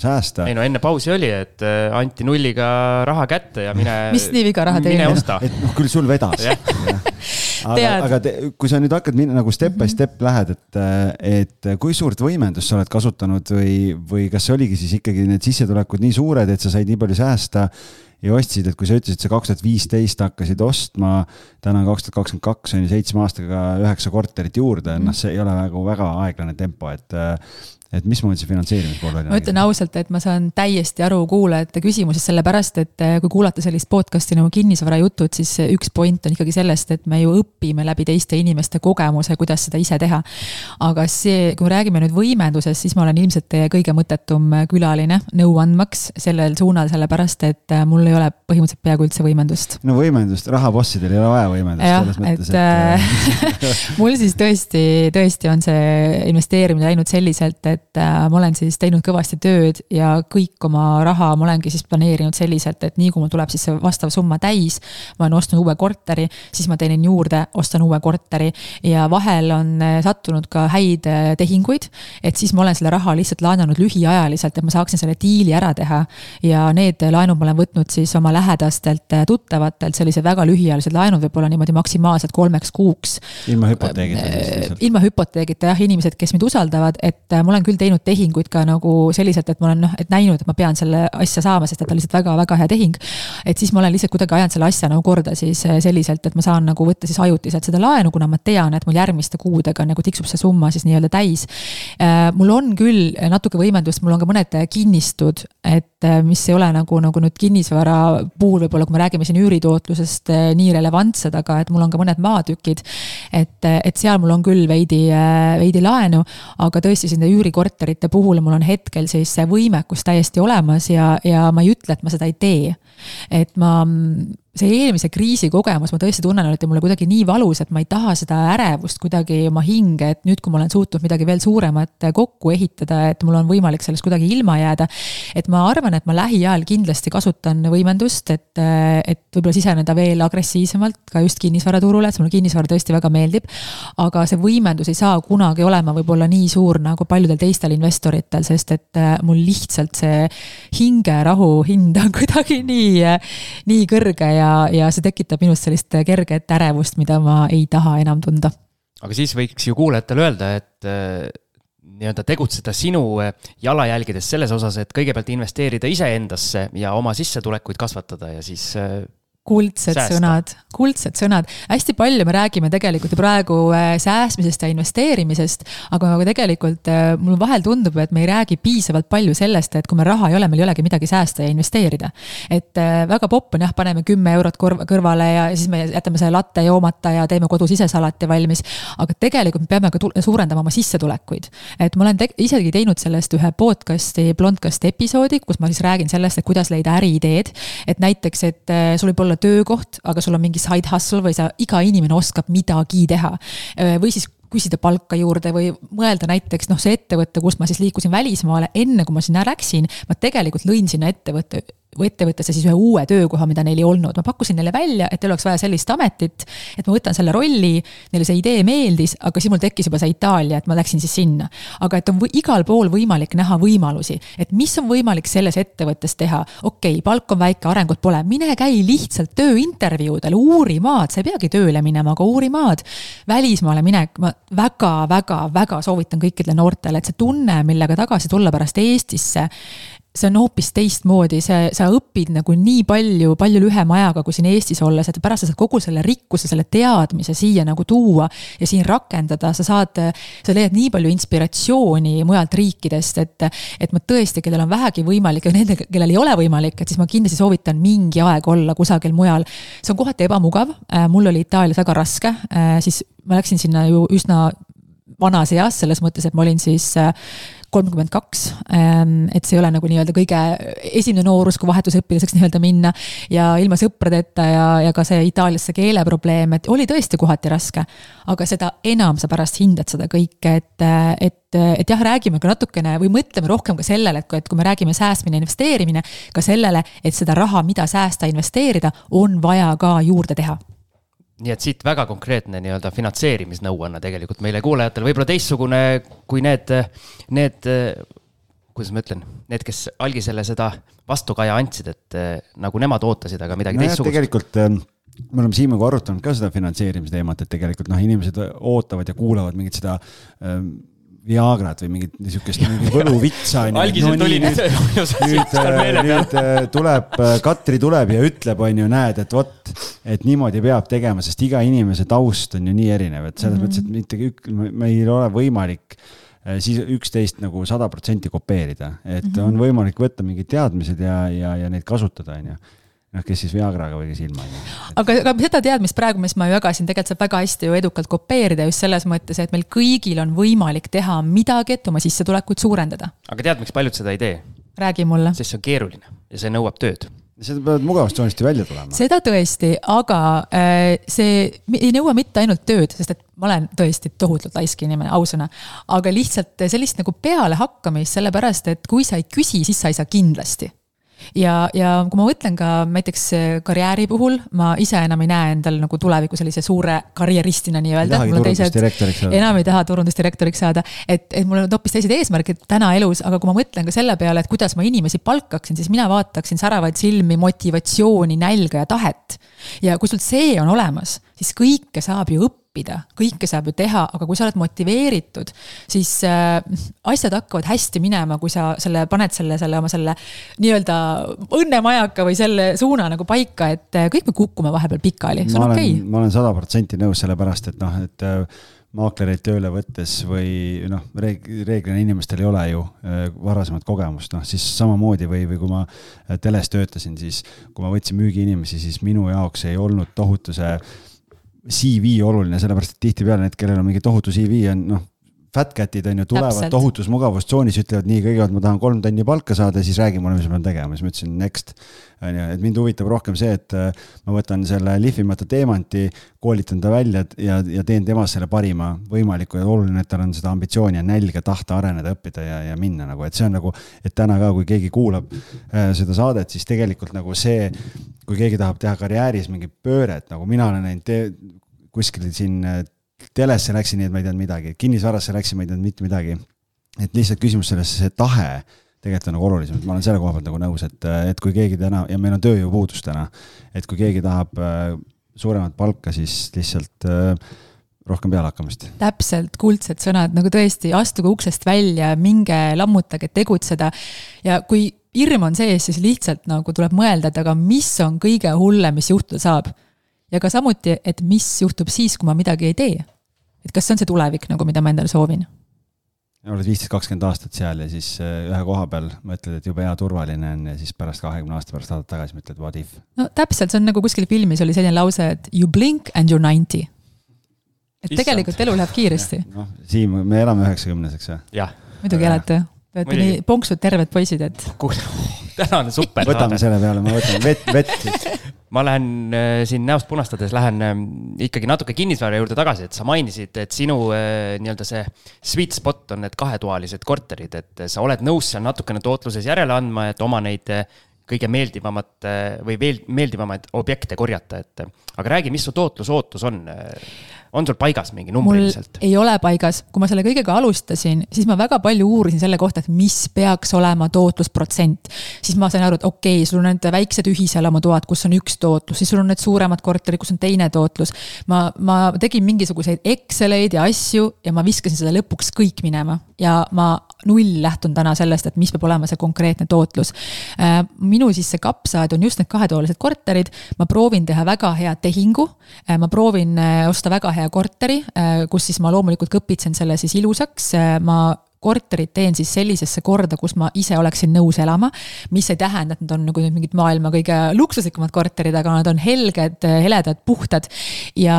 säästa. ei no enne pausi oli, et äh, anti nulliga raha kätte ja mine. mis nii viga raha teenida? mine osta. et noh, küll sul vedas aga, aga te, kui sa nüüd hakkad minna nagu step by step lähed, et, et kui suurt võimendust sa oled kasutanud või, või kas oligi siis ikkagi need sissetulekud nii suured, et sa said nii palju säästa ja ostsid, et kui sa ütlesid, sa kaks tuhat viisteist hakkasid ostma, täna on kaks tuhat kakskümmend kaks, on ju seitsme aastaga üheksa korterit juurde, noh, see ei ole nagu väga aeglane tempo, et et mismoodi see finantseerimise pool välja nägi? ma ütlen ausalt, et ma saan täiesti aru kuulajate küsimusest, sellepärast et eh, kui kuulata sellist podcast'i nagu kinnisvarajutud, siis üks point on ikkagi sellest, et me ju õpime läbi teiste inimeste kogemuse, kuidas seda ise teha. aga see, kui me räägime nüüd võimendusest, siis ma olen ilmselt teie kõige mõttetum külaline nõu andmaks sellel suunal, sellepärast et eh, mul ei ole põhimõtteliselt peaaegu üldse võimendust. no võimendust, rahabossidel ei ole vaja võimendust jah, selles mõttes, et, et... Eh, mul siis tõesti, tõesti on see investeerimine läinud selliselt, et et äh, ma olen siis teinud kõvasti tööd ja kõik oma raha ma olengi siis planeerinud selliselt, et nii kui mul tuleb siis see vastav summa täis, ma olen ostnud uue korteri, siis ma teenin juurde, ostan uue korteri ja vahel on äh, sattunud ka häid äh, tehinguid. et siis ma olen selle raha lihtsalt laenanud lühiajaliselt, et ma saaksin selle diili ära teha. ja need laenud ma olen võtnud siis oma lähedastelt tuttavatelt, sellised väga lühiajalised laenud, võib-olla niimoodi maksimaalselt kolmeks kuuks. ilma hüpoteegita? ilma hüpoteegita jah, inimesed, kes mind usaldavad, et ma olen küll teinud tehinguid ka nagu selliselt, et ma olen noh, et näinud, et ma pean selle asja saama, sest et ta on lihtsalt väga-väga hea tehing. et siis ma olen lihtsalt kuidagi ajanud selle asja nagu korda siis eh, selliselt, et ma saan nagu võtta siis ajutiselt seda laenu, kuna ma tean, et mul järgmiste kuudega nagu tiksub see summa siis nii-öelda täis. Eh, mul on küll natuke võimendust, mul on ka mõned kinnistud, et eh, mis ei ole nagu, nagu nüüd kinnisvara puhul võib-olla, kui me räägime siin üüritootlusest nii relevantsed, aga et mul on ka mõned maatükid. et, et seal mul on küll veidi, veidi laenu, aga tõesti siin üürikorterite korterite puhul mul on hetkel siis see võimekus täiesti olemas ja, ja ma ei ütle, et ma seda ei tee. et ma see eelmise kriisi kogemus, ma tõesti tunnen, olete mulle kuidagi nii valus, et ma ei taha seda ärevust kuidagi oma hinge, et nüüd, kui ma olen suutnud midagi veel suuremat kokku ehitada, et mul on võimalik sellest kuidagi ilma jääda. et ma arvan, et ma lähiajal kindlasti kasutan võimendust, et, et võib-olla siseneda veel agressiivsemalt ka just kinnisvaraturule, et mulle kinnisvara tõesti väga meeldib. aga see võimendus ei saa kunagi olema võib-olla nii suur nagu paljudel teistel investoritel, sest et mul lihtsalt see hingerahu hind on kuidagi nii, nii kõrge ja ja, see tekitab minus sellist kerget ärevust, mida ma ei taha enam tunda. aga siis võiks ju kuulajatele öelda, et äh, nii-öelda tegutseda sinu äh, jalajälgedes selles osas, et kõigepealt investeerida iseendasse ja oma sissetulekuid kasvatada ja siis äh, kuldsed Säästa. sõnad, kuldsed sõnad. hästi palju me räägime tegelikult ju praegu äh, säästmisest ja investeerimisest, aga tegelikult äh, mulle vahel tundub, et me ei räägi piisavalt palju sellest, et kui meil raha ei ole, meil ei olegi midagi säästa ja investeerida. et äh, väga popp on jah, paneme kümme eurot kõrvale ja siis me jätame selle latte joomata ja teeme kodus ise salati valmis. aga tegelikult me peame ka suurendama oma sissetulekuid. et ma olen te isegi teinud sellest ühe podcast'i, Blondcast episoodi, kus ma siis räägin sellest, et kuidas leida äriideed. et näiteks, et sul võib olla töökoht, aga sul on mingi side hustle või sa, iga inimene oskab midagi teha. või siis küsida palka juurde või mõelda näiteks noh, see ettevõte, kust ma siis liikusin välismaale, enne kui ma sinna läksin, ma tegelikult lõin sinna ettevõtte ettevõttesse siis ühe uue töökoha, mida neil ei olnud. ma pakkusin neile välja, et teil oleks vaja sellist ametit, et ma võtan selle rolli, neile see idee meeldis, aga siis mul tekkis juba see Itaalia, et ma läksin siis sinna. aga et on igal pool võimalik näha võimalusi, et mis on võimalik selles ettevõttes teha. okei okay,, palk on väike, arengut pole, mine käi lihtsalt tööintervjuudel, uuri maad, sa ei peagi tööle minema, aga uuri maad. välismaale minek, ma väga-väga-väga soovitan kõikidele noortele, et see tunne, millega tagasi tulla pärast Eestisse see on hoopis teistmoodi, see, sa õpid nagu nii palju, palju lühema ajaga kui siin Eestis olles, et pärast sa saad kogu selle rikkuse, selle teadmise siia nagu tuua ja siin rakendada, sa saad, sa leiad nii palju inspiratsiooni mujalt riikidest, et, et ma tõesti, kellel on vähegi võimalik ja nendel, kellel ei ole võimalik, et siis ma kindlasti soovitan mingi aeg olla kusagil mujal. see on kohati ebamugav, äh, mul oli Itaalias väga raske, äh, siis ma läksin sinna ju üsna vanas eas, selles mõttes, et ma olin siis äh, kolmkümmend kaks. Ähm, et see ei ole nagu nii-öelda kõige esimene noorus, kui vahetusõpilaseks nii-öelda minna. ja ilma sõpradeta ja, ja ka see Itaaliasse keeleprobleem, et oli tõesti kohati raske. aga seda enam sa pärast hindad seda kõike, et, et, et jah, räägime ka natukene või mõtleme rohkem ka sellele, et kui, et kui me räägime säästmine, investeerimine, ka sellele, et seda raha, mida säästa, investeerida, on vaja ka juurde teha nii et siit väga konkreetne nii-öelda finantseerimisnõuanne tegelikult meile kuulajatele, võib-olla teistsugune kui need, need, kuidas ma ütlen, need, kes algisele seda vastukaja andsid, et nagu nemad ootasid, aga midagi no teistsugust. tegelikult ähm, me oleme Siimuga arutanud ka seda finantseerimise teemat, et tegelikult noh, inimesed ootavad ja kuulavad mingit seda ähm, Viagrat või mingit niisugust mingi võluvitsa. algiselt oli nüüd, nüüd, nüüd äh, tuleb, äh, Katri tuleb ja ütleb, on ju, näed, et vot, et niimoodi peab tegema, sest iga inimese taust on ju nii erinev, et selles mm -hmm. mõttes, et mitte ük, meil ei ole võimalik äh, siis üksteist nagu sada protsenti kopeerida, et mm -hmm. on võimalik võtta mingid teadmised ja, ja, ja neid kasutada, on ju noh, kes siis Viagraga või kes ilma. aga, aga seda teadmist praegu, mis ma jagasin, tegelikult saab väga hästi ju edukalt kopeerida just selles mõttes, et meil kõigil on võimalik teha midagi, et oma sissetulekut suurendada. aga tead, miks paljud seda ei tee? räägi mulle. sest see on keeruline ja see nõuab tööd seda peavad mugavustsoonist ju välja tulema. seda tõesti, aga äh, see ei nõua mitte ainult tööd, sest et ma olen tõesti tohutult laisk inimene, ausõna. aga lihtsalt sellist nagu pealehakkamist, sellepärast et kui sa ei küsi, siis sa ei saa kindlasti ja, ja kui ma mõtlen ka näiteks äh, karjääri puhul, ma ise enam ei näe endal nagu tuleviku sellise suure karjeristina nii-öelda. enam ei taha turundusdirektoriks saada, et, et mul on hoopis teised eesmärgid täna elus, aga kui ma mõtlen ka selle peale, et kuidas ma inimesi palkaksin, siis mina vaataksin säravaid silmi, motivatsiooni, nälga ja tahet. ja kui sul see on olemas, siis kõike saab ju õppida õppida, kõike saab ju teha, aga kui sa oled motiveeritud, siis äh, asjad hakkavad hästi minema, kui sa selle, paned selle, selle oma selle nii-öelda õnnemajaka või selle suuna nagu paika, et äh, kõik me kukume vahepeal pikali, see on okei. okay.. ma olen sada protsenti nõus, sellepärast et noh, et äh, maaklereid tööle võttes või noh, reeg-, reeglina inimestel ei ole ju äh, varasemat kogemust, noh siis samamoodi või, või kui ma teles töötasin, siis kui ma võtsin müügiinimesi, siis minu jaoks ei olnud tohutu see CV oluline, sellepärast et tihtipeale need, kellel on mingi tohutu CV on noh, fat cat'id on ju, tulevad tohutus mugavustsoonis, ütlevad nii, kõigepealt ma tahan kolm tonni palka saada, siis räägi mulle, mis ma pean tegema, siis ma ütlesin next. on ju, et mind huvitab rohkem see, et äh, ma võtan selle lihvimata teemanti, koolitan ta välja ja, ja teen temast selle parima võimaliku ja oluline, et tal on seda ambitsiooni ja nälga, tahta areneda, õppida ja, ja minna nagu, et see on nagu, et täna ka, kui keegi kuulab äh, seda saadet, siis tegelikult nagu see, kui keegi tahab teha karjääris mingit pööret, nagu mina olen näinud kuskil siin äh, telesse läksin, nii et ma ei teadnud midagi, kinnisvarasse läksin, ma ei teadnud mitte midagi. et lihtsalt küsimus selles, see tahe tegelikult on nagu olulisem, et ma olen selle koha pealt nagu nõus, et, et kui keegi täna ja meil on tööjõupuudus täna, et kui keegi tahab äh, suuremat palka, siis lihtsalt äh, rohkem pealehakkamist. täpselt, kuldsed sõnad, nagu tõesti, astuge uksest välja, minge lammutage, tegutseda. ja kui hirm on sees, siis lihtsalt nagu tuleb mõelda, et aga mis on kõige hullem, mis juhtuda saab. Ja ka samuti, et mis juhtub siis, kui ma midagi ei tee. et kas see on see tulevik nagu, mida ma endale soovin oled viisteist, kakskümmend aastat seal ja siis äh, ühe koha peal mõtled, et jube hea, turvaline on ja siis pärast kahekümne aasta pärast vaatad tagasi, mõtled what if. no täpselt, see on nagu kuskil filmis oli selline lause, et you blink and you are ninety. et Issand. tegelikult elu läheb kiiresti. noh, Siim, me elame üheksakümneseks või? jah. muidugi elate. Te olete nii ponksud terved poisid, et. tänane super. võtame selle peale, ma võtan vett, vett siis ma lähen äh, siin näost punastades, lähen äh, ikkagi natuke kinnisvara juurde tagasi, et sa mainisid, et sinu äh, nii-öelda see sweet spot on need kahetoalised korterid, et sa oled nõus seal natukene tootluses järele andma, et oma neid kõige meeldivamat või veel meeldivamaid objekte korjata, et aga räägi, mis su tootlusootus on? on sul paigas mingi numbriliselt? ei ole paigas, kui ma selle kõigega alustasin, siis ma väga palju uurisin selle kohta, et mis peaks olema tootlusprotsent. siis ma sain aru, et okei okay,, sul on need väiksed ühiselamutoad, kus on üks tootlus, siis sul on need suuremad korterid, kus on teine tootlus. ma, ma tegin mingisuguseid Exceleid ja asju ja ma viskasin seda lõpuks kõik minema ja ma null lähtun täna sellest, et mis peab olema see konkreetne tootlus. Äh, minu siis see kapsaaed on just need kahetoalised korterid, ma proovin teha väga hea tehingu, äh, ma proovin äh, osta väga hea korteri, kus siis ma loomulikult kõpitsen selle siis ilusaks, ma korterid teen siis sellisesse korda, kus ma ise oleksin nõus elama. mis ei tähenda, et nad on nagu mingid maailma kõige luksuslikumad korterid, aga nad on helged, heledad, puhtad. Ja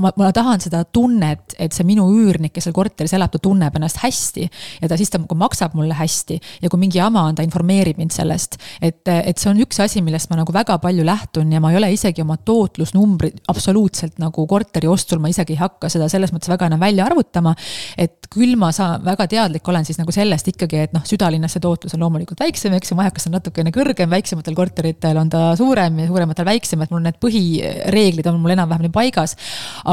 ma, ma tahan seda tunnet, et see minu üürnik, kes seal korteris elab, ta tunneb ennast hästi. ja ta siis ta maksab mulle hästi ja kui mingi jama on, ta informeerib mind sellest. et, et see on üks asi, millest ma nagu väga palju lähtun ja ma ei ole isegi oma tootlusnumbrid absoluutselt nagu korteri ostul, ma isegi ei hakka seda selles mõttes väga enam välja arvutama. et küll ma saan, väga teadlik olen siis nagu sellest ikkagi, et noh, südalinnas see tootlus on loomulikult väiksem, eks ju, majakas on natukene kõrgem, väiksematel korteritel on ta suurem ja suurematel väiksem, et mul need põhireeglid on mul enam-vähem paigas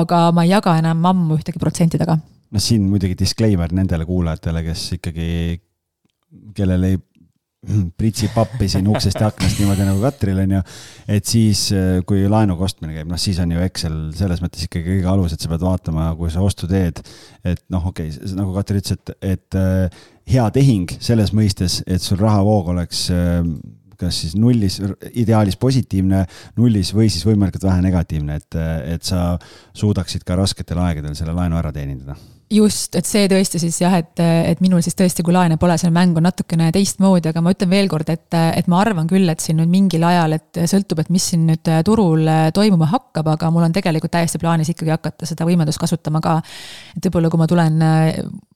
aga ma ei jaga enam ammu ühtegi protsenti taga. noh, siin muidugi disclaimer nendele kuulajatele, kes ikkagi, kellel ei pritsi pappi siin uksest ja aknast niimoodi nagu Katril on ju. et siis, kui laenuga ostmine käib, noh siis on ju Excel selles mõttes ikkagi kõige alus, et sa pead vaatama, kui sa ostu teed. et noh, okei okay,, nagu Katri ütles, et, et äh, hea tehing selles mõistes, et sul rahavoog oleks äh, kas siis nullis, ideaalis positiivne, nullis või siis võimalikult vähe negatiivne, et, et sa suudaksid ka rasketel aegadel selle laenu ära teenindada just, et see tõesti siis jah, et, et minul siis tõesti, kui laene pole, see mäng on natukene teistmoodi, aga ma ütlen veel kord, et, et ma arvan küll, et siin nüüd mingil ajal, et sõltub, et mis siin nüüd turul toimuma hakkab, aga mul on tegelikult täiesti plaanis ikkagi hakata seda võimendust kasutama ka. et võib-olla, kui ma tulen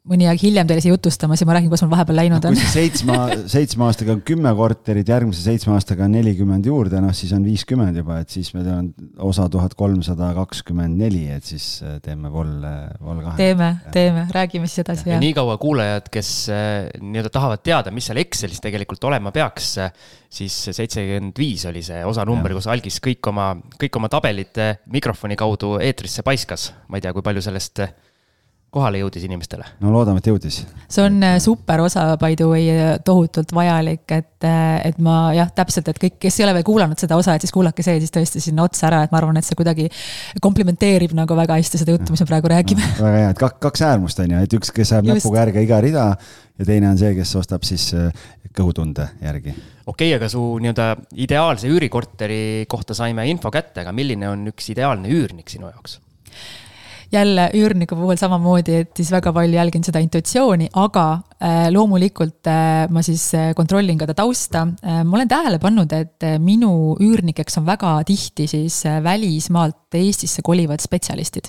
mõni aeg hiljem teile siia jutustama, siis ma räägin, kuidas mul vahepeal läinud no, on. seitsme, seitsme aastaga on kümme korterit, järgmise seitsme aastaga on nelikümmend juurde, noh siis on viiskümmend juba, et siis meil on osa tuhat kolmsada kakskümmend neli, et siis äh, teeme vol, äh, vol kahe. teeme, teeme, räägime siis edasi. ja niikaua kuulajad, kes äh, nii-öelda tahavad teada, mis seal Excelis tegelikult olema peaks, siis seitsekümmend viis oli see osanumber, kus algis kõik oma, kõik oma tabelid mikrofoni kaudu eetrisse paiskas. ma ei tea, kui palju sellest kohale jõudis inimestele? no loodame, et jõudis. see on äh, super osa, by the way, tohutult vajalik, et, äh, et ma jah, täpselt, et kõik, kes ei ole veel kuulanud seda osa, et siis kuulake see siis tõesti sinna otsa ära, et ma arvan, et see kuidagi komplimenteerib nagu väga hästi seda juttu, mis me praegu räägime no,. väga hea, et kaks, kaks äärmust on ju, et üks, kes ajab näpuga järge iga rida ja teine on see, kes ostab siis äh, kõhutunde järgi. okei okay,, aga su nii-öelda ideaalse üürikorteri kohta saime info kätte, aga milline on üks ideaalne üürnik sinu jaoks? Jälle üürniku puhul samamoodi, et siis väga palju jälgin seda intuitsiooni, aga äh, loomulikult äh, ma siis äh, kontrollin ka ta tausta. ma olen tähele pannud, et minu üürnikeks on väga tihti siis välismaalt Eestisse kolivad spetsialistid.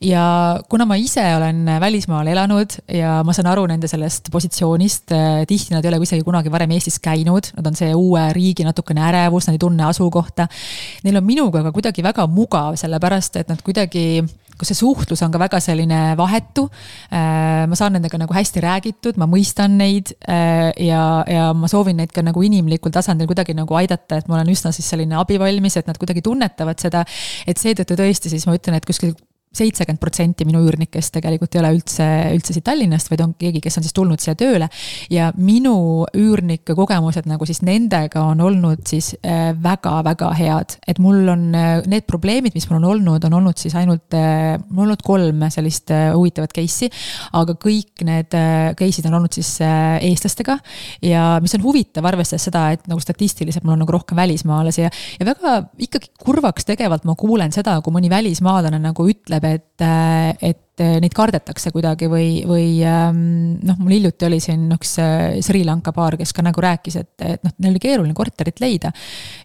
ja kuna ma ise olen välismaal elanud ja ma saan aru nende sellest positsioonist, tihti nad ei ole isegi kunagi varem Eestis käinud, nad on see uue riigi natukene ärevus, nad ei tunne asukohta. Neil on minuga ka kuidagi väga mugav, sellepärast et nad kuidagi kus see suhtlus on ka väga selline vahetu. Äh, ma saan nendega nagu hästi räägitud, ma mõistan neid äh, ja, ja ma soovin neid ka nagu inimlikul tasandil kuidagi nagu aidata, et ma olen üsna siis selline abivalmis, et nad kuidagi tunnetavad seda. et seetõttu tõesti siis ma ütlen, et kuskil seitsekümmend protsenti minu üürnikest tegelikult ei ole üldse, üldse siit Tallinnast, vaid on keegi, kes on siis tulnud siia tööle. ja minu üürnike kogemused nagu siis nendega on olnud siis väga-väga äh, head, et mul on äh, need probleemid, mis mul on olnud, on olnud siis ainult, äh, mul on olnud kolm sellist huvitavat case'i. aga kõik need case'id on olnud siis eestlastega ja mis on huvitav, arvestades seda, et nagu statistiliselt mul on nagu rohkem välismaalasi ja, ja väga ikkagi kurvaks tegevalt ma kuulen seda, kui mõni välismaalane nagu ütleb, ütleb, et, et et neid kardetakse kuidagi või, või ähm, noh, mul hiljuti oli siin üks äh, Sri Lanka paar, kes ka nagu rääkis, et, et noh, neil oli keeruline korterit leida.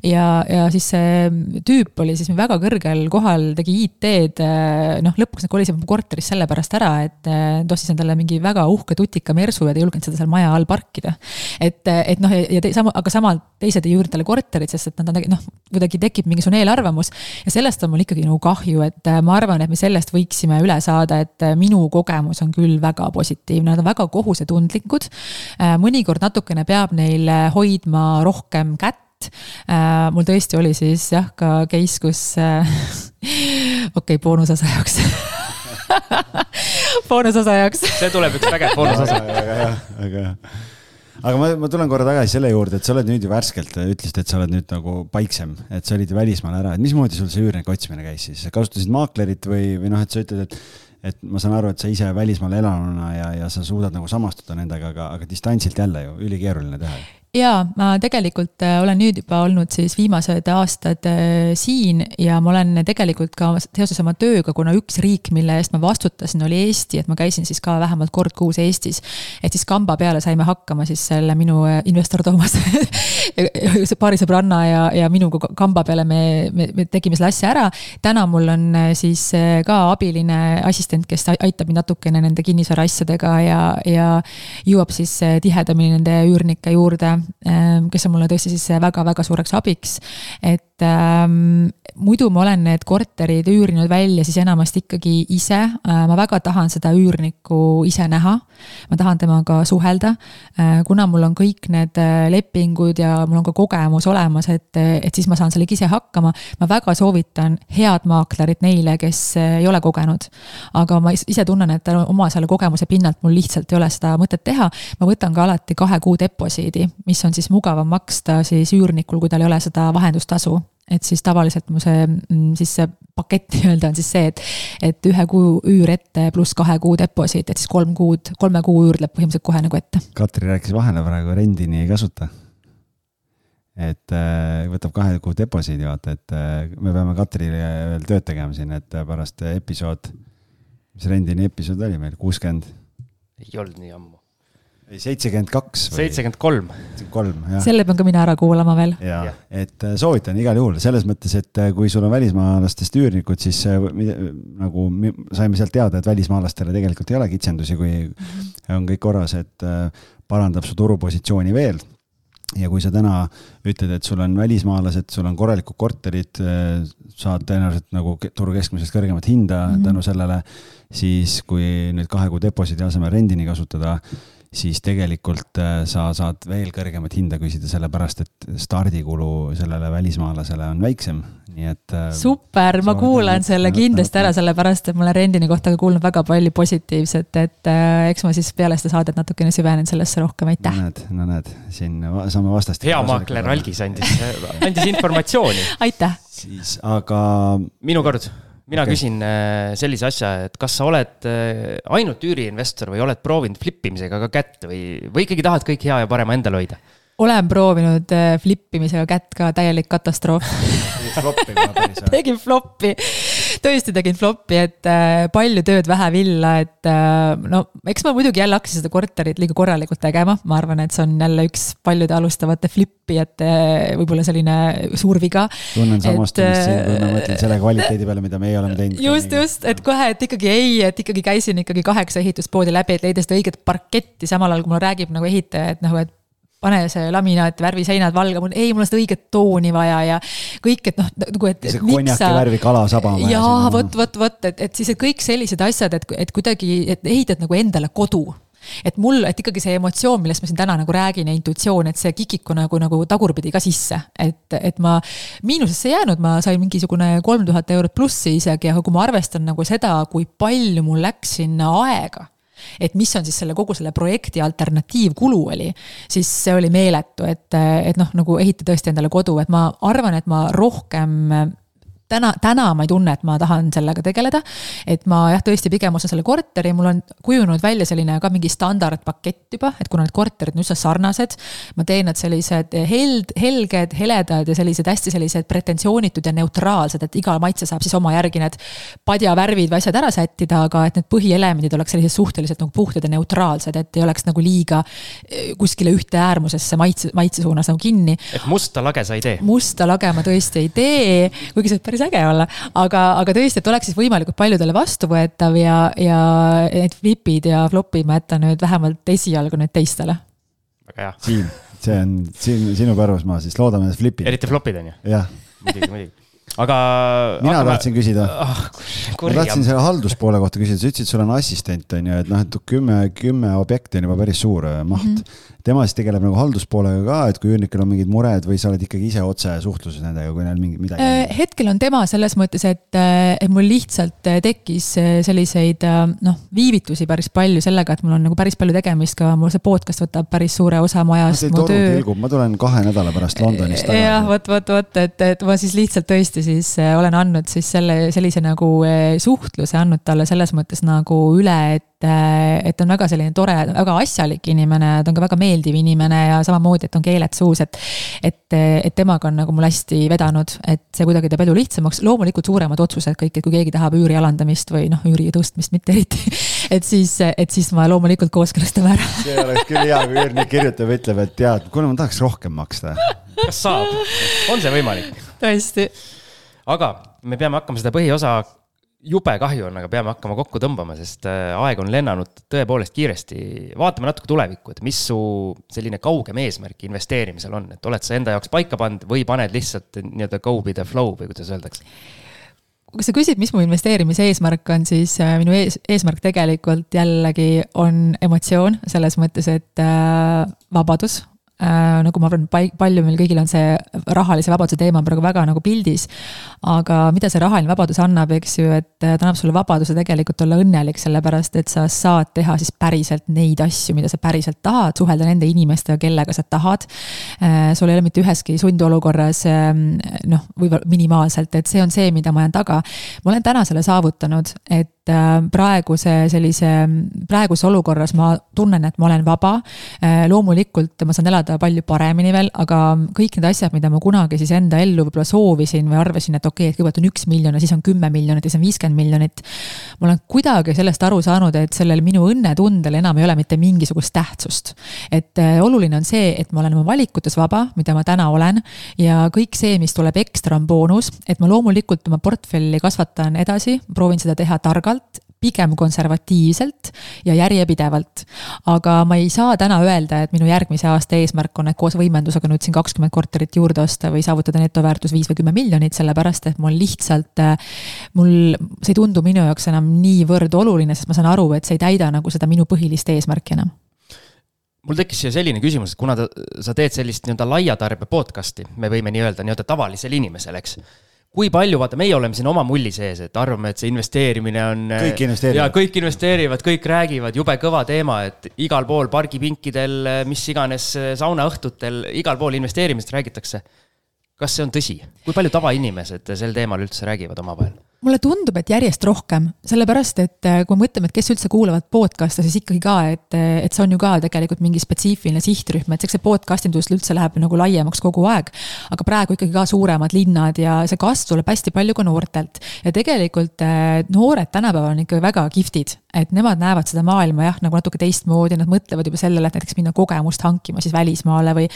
ja, ja siis see tüüp oli siis väga kõrgel kohal, tegi IT-d, äh, noh, lõpuks nad kolisid korterist sellepärast ära, et äh, ta ostis endale mingi väga uhke tutika mersu ja ta ei julgenud seda seal maja all parkida. et, et noh, ja te, sama, aga samal teised ei juurde talle korterit, sest et nad on noh, kuidagi tekib mingisugune eelarvamus. ja sellest on mul ikkagi nagu kahju, et ma arvan, et me sellest võiksime üle saada et äh, minu kogemus on küll väga positiivne, nad on väga kohusetundlikud. Äh, mõnikord natukene peab neil äh, hoidma rohkem kätt. Mul tõesti oli siis jah, ka case, kus okei okay,, boonusosa jaoks. Boonusosa jaoks. See tuleb üks vägev boonusosa. väga hea, väga hea aga ma, ma tulen korra tagasi selle juurde, et sa oled nüüd ju värskelt, ütlesid, et sa oled nüüd nagu paiksem, et sa olid ju välismaal ära, et mismoodi sul see üürnike otsimine käis siis, kasutasid maaklerit või, või noh, et sa ütled, et et ma saan aru, et sa ise välismaal elanuna ja, ja sa suudad nagu samastuda nendega, aga, aga distantsilt jälle ju ülikeeruline teha jaa, ma tegelikult äh, olen nüüd juba olnud siis viimased aastad äh, siin ja ma olen tegelikult ka seoses oma tööga, kuna üks riik, mille eest ma vastutasin, oli Eesti, et ma käisin siis ka vähemalt kord kuus Eestis. et siis kamba peale saime hakkama siis selle minu äh, investor Toomas paari sõbranna ja, ja minuga kamba peale me, me, me tegime selle asja ära. täna mul on siis ka abiline assistent, kes aitab mind natukene nende kinnisvaraasjadega ja, ja jõuab siis tihedamini nende üürnike juurde kes on mulle tõesti siis väga-väga suureks abiks. et ähm, muidu ma olen need korterid üürinud välja siis enamasti ikkagi ise. Äh, ma väga tahan seda üürnikku ise näha. ma tahan temaga suhelda. Äh, kuna mul on kõik need äh, lepingud ja mul on ka kogemus olemas, et, et siis ma saan sellega ise hakkama. ma väga soovitan head maaklerit neile, kes ei ole kogenud. aga ma ise tunnen, et oma selle kogemuse pinnalt mul lihtsalt ei ole seda mõtet teha. ma võtan ka alati kahe kuu deposiidi, mis on siis mugavam maksta siis üürnikul, kui tal ei ole seda vahendustasu et siis tavaliselt mu see, mm, siis see pakett nii-öelda on siis see, et, et ühe kuu üür ette pluss kahe kuu deposiit, et siis kolm kuud, kolme kuu üür läheb põhimõtteliselt kohe nagu ette. Katri rääkis vahele praegu, rendini ei kasuta. et äh, võtab kahe kuu deposiidi, vaata, et äh, me peame Katrile veel tööd tegema siin, et pärast episood, mis rendini episood oli meil, kuuskümmend? ei olnud nii ammu ei, seitsekümmend kaks. seitsekümmend kolm. kolm, jah. selle pean ka mina ära kuulama veel. ja, ja., et äh, soovitan igal juhul selles mõttes, et äh, kui sul on välismaalastest üürnikud, siis äh, nagu saime sealt teada, et välismaalastele tegelikult ei ole kitsendusi, kui on kõik korras, et parandab su turupositsiooni veel ja kui sa täna ütled, et sul on välismaalased, sul on korralikud korterid, saad tõenäoliselt nagu turu keskmisest kõrgemat hinda mm -hmm. tänu sellele, siis kui nüüd kahe kuu deposiidi asemel rendini kasutada siis tegelikult äh, sa saad veel kõrgemat hinda küsida, sellepärast et stardikulu sellele välismaalasele on väiksem, nii et. Äh, super, ma kuulan selle kindlasti ära, sellepärast et ma olen rendini kohta ka kuulnud väga palju positiivset, et äh, eks ma siis peale seda saadet natukene süvenen sellesse rohkem, aitäh. no näed, no näed, siin saame vastast. hea maakler Algis andis, andis informatsiooni aitäh. siis, aga. minu kord mina okay. küsin äh, sellise asja, et kas sa oled äh, ainult üüriinvestor või oled proovinud flip imisega ka kätt või, või ikkagi tahad kõik hea ja parema endale hoida? Olen proovinud äh, flip imisega kätt ka, täielik katastroof. Tegin flop'i tõesti tegin flop'i, et äh, palju tööd, vähe villa, et äh, no eks ma muidugi jälle hakkasin seda korterit liiga korralikult tegema, ma arvan, et see on jälle üks paljude alustavate flipijate võib-olla selline suur viga. tunnen samastumist siin, kui ma mõtlen selle kvaliteedi peale, mida meie oleme teinud. just, just, et kohe, et ikkagi ei, et ikkagi käisin ikkagi kaheksa ehituspoodi läbi, et leida seda õiget parketti, samal ajal kui mulle räägib nagu ehitaja, et nagu, et pane see laminaat, värvi seinad valge, mul ei, mul on seda õiget tooni vaja ja kõik, et noh, nagu, et. see konjaki sa... värvi kalasaba on vaja. jaa, vot, vot, vot, et, et siis et kõik sellised asjad, et, et kuidagi, et ehitad nagu endale kodu et mul, et ikkagi see emotsioon, millest ma siin täna nagu räägin ja intuitsioon, et see kikiku nagu, nagu tagurpidi ka sisse, et, et ma miinusesse jäänud, ma sain mingisugune kolm tuhat eurot plussi isegi, aga kui ma arvestan nagu seda, kui palju mul läks sinna aega et mis on siis selle kogu selle projekti alternatiivkulu oli, siis see oli meeletu, et, et noh, nagu ehita tõesti endale kodu, et ma arvan, et ma rohkem täna, täna ma ei tunne, et ma tahan sellega tegeleda. et ma jah, tõesti pigem ostan selle korteri, mul on kujunenud välja selline ka mingi standardpakett juba, et kuna need korterid on üsna sarnased. ma teen nad sellised held, helged, heledad ja sellised hästi sellised pretensioonitud ja neutraalsed, et igal maitse saab siis oma järgi need padjavärvid või asjad ära sättida, aga et need põhielemendid oleks sellised suhteliselt nagu puhtad ja neutraalsed, et ei oleks nagu liiga eh, kuskile ühte äärmusesse maitse, maitse suunas nagu kinni. et musta lage sa ei tee? musta lage ma tõesti ei tee, kuigi see päris päris äge olla. aga, aga tõesti, et oleks siis võimalikult paljudele vastuvõetav ja, ja need flipid ja flopid ma jätan nüüd vähemalt esialgu nüüd teistele. väga hea. Siim, see on siin sinu pärusmaa, siis loodame, et flipid. eriti flopid on ju? jah. muidugi, muidugi aga. mina hakkame... tahtsin küsida ah,. ma tahtsin selle halduspoole kohta küsida, sa ütlesid, sul on assistent on ju, et noh, et kümme, kümme objekti on juba päris suur äh, maht mm. -hmm tema siis tegeleb nagu halduspoolega ka, et kui üürnikel on mingid mured või sa oled ikkagi ise otse suhtluses nendega, kui neil mingi midagi äh,? hetkel on tema selles mõttes, et, äh, et mul lihtsalt äh, tekkis äh, selliseid noh, viivitusi päris palju sellega, et mul on nagu päris palju tegemist ka, mul see podcast võtab päris suure osa mu ajast. mu töö. Ma tulen kahe nädala pärast Londonist tagasi. jah, vot, vot, vot, et, et ma siis lihtsalt tõesti siis olen andnud siis selle, sellise nagu suhtluse andnud talle selles mõttes nagu üle, et et, et on väga selline tore, väga asjalik inimene, ta on ka väga meeldiv inimene ja samamoodi, et on keeled suus, et. et, et temaga on nagu mul hästi vedanud, et see kuidagi teeb elu lihtsamaks, loomulikult suuremad otsused kõik, et kui keegi tahab üüri alandamist või noh, üüri tõstmist mitte eriti. et siis, et siis ma loomulikult kooskõlastame ära. see oleks küll hea, kui üürnik kirjutab, ütleb, et tead, kuule, ma tahaks rohkem maksta. kas saab, on see võimalik? tõesti aga me peame hakkama seda põhiosa jube kahju on, aga peame hakkama kokku tõmbama, sest äh, aeg on lennanud tõepoolest kiiresti. vaatame natuke tulevikku, et mis su selline kaugem eesmärk investeerimisel on, et oled sa enda jaoks paika pannud või paned lihtsalt nii-öelda go with the flow või kuidas öeldakse? kui sa küsid, mis mu investeerimise eesmärk on, siis äh, minu ees, eesmärk tegelikult jällegi on emotsioon, selles mõttes, et äh, vabadus äh,. nagu ma arvan, palju meil kõigil on see rahalise vabaduse teema praegu väga nagu pildis. aga mida see rahaline vabadus annab, eks ju, et ta annab sulle vabaduse tegelikult olla õnnelik, sellepärast et sa saad teha siis päriselt neid asju, mida sa päriselt tahad, suhelda nende inimestega, kellega sa tahad äh,. sul ei ole mitte üheski sundolukorras äh, noh, võib-olla minimaalselt, et see on see, mida ma jään taga. ma olen täna selle saavutanud, et äh, praeguse sellise, praeguses olukorras ma tunnen, et ma olen vaba. Äh, loomulikult ma saan elada elada palju paremini veel, aga kõik need asjad, mida ma kunagi siis enda ellu võib-olla soovisin või arvasin, et okei okay,, et kõigepealt on üks miljon ja siis on kümme miljonit ja siis on viiskümmend miljonit. ma olen kuidagi sellest aru saanud, et sellel minu õnnetundel enam ei ole mitte mingisugust tähtsust. et äh, oluline on see, et ma olen oma valikutes vaba, mida ma täna olen ja kõik see, mis tuleb ekstra, on boonus, et ma loomulikult oma portfelli kasvatan edasi, proovin seda teha targalt pigem konservatiivselt ja järjepidevalt. aga ma ei saa täna öelda, et minu järgmise aasta eesmärk on, et koos võimendusega nüüd siin kakskümmend korterit juurde osta või saavutada netoväärtus viis või kümme miljonit, sellepärast et mul lihtsalt, mul, see ei tundu minu jaoks enam niivõrd oluline, sest ma saan aru, et see ei täida nagu seda minu põhilist eesmärki enam mul tekkis siia selline küsimus, et kuna ta, sa teed sellist nii-öelda laia tarbe podcast'i, me võime nii öelda, nii-öelda tavalisele inimesele, eks kui palju, vaata, meie oleme siin oma mulli sees, et arvame, et see investeerimine on. kõik investeerivad. kõik investeerivad, kõik räägivad, jube kõva teema, et igal pool pargipinkidel, mis iganes saunaõhtutel, igal pool investeerimisest räägitakse. kas see on tõsi, kui palju tavainimesed sel teemal üldse räägivad omavahel? Mulle tundub, et järjest rohkem, sellepärast et äh, kui mõtleme, et kes üldse kuulavad podcast'e, siis ikkagi ka, et, äh, et see on ju ka tegelikult mingi spetsiifiline sihtrühm, et eks see podcast indus üldse läheb nagu laiemaks kogu aeg. aga praegu ikkagi ka suuremad linnad ja see kasv tuleb hästi palju ka noortelt. ja tegelikult äh, noored tänapäeval on ikka väga kihvtid, et nemad näevad seda maailma jah, nagu natuke teistmoodi, nad mõtlevad juba sellele, et näiteks minna kogemust hankima siis välismaale või.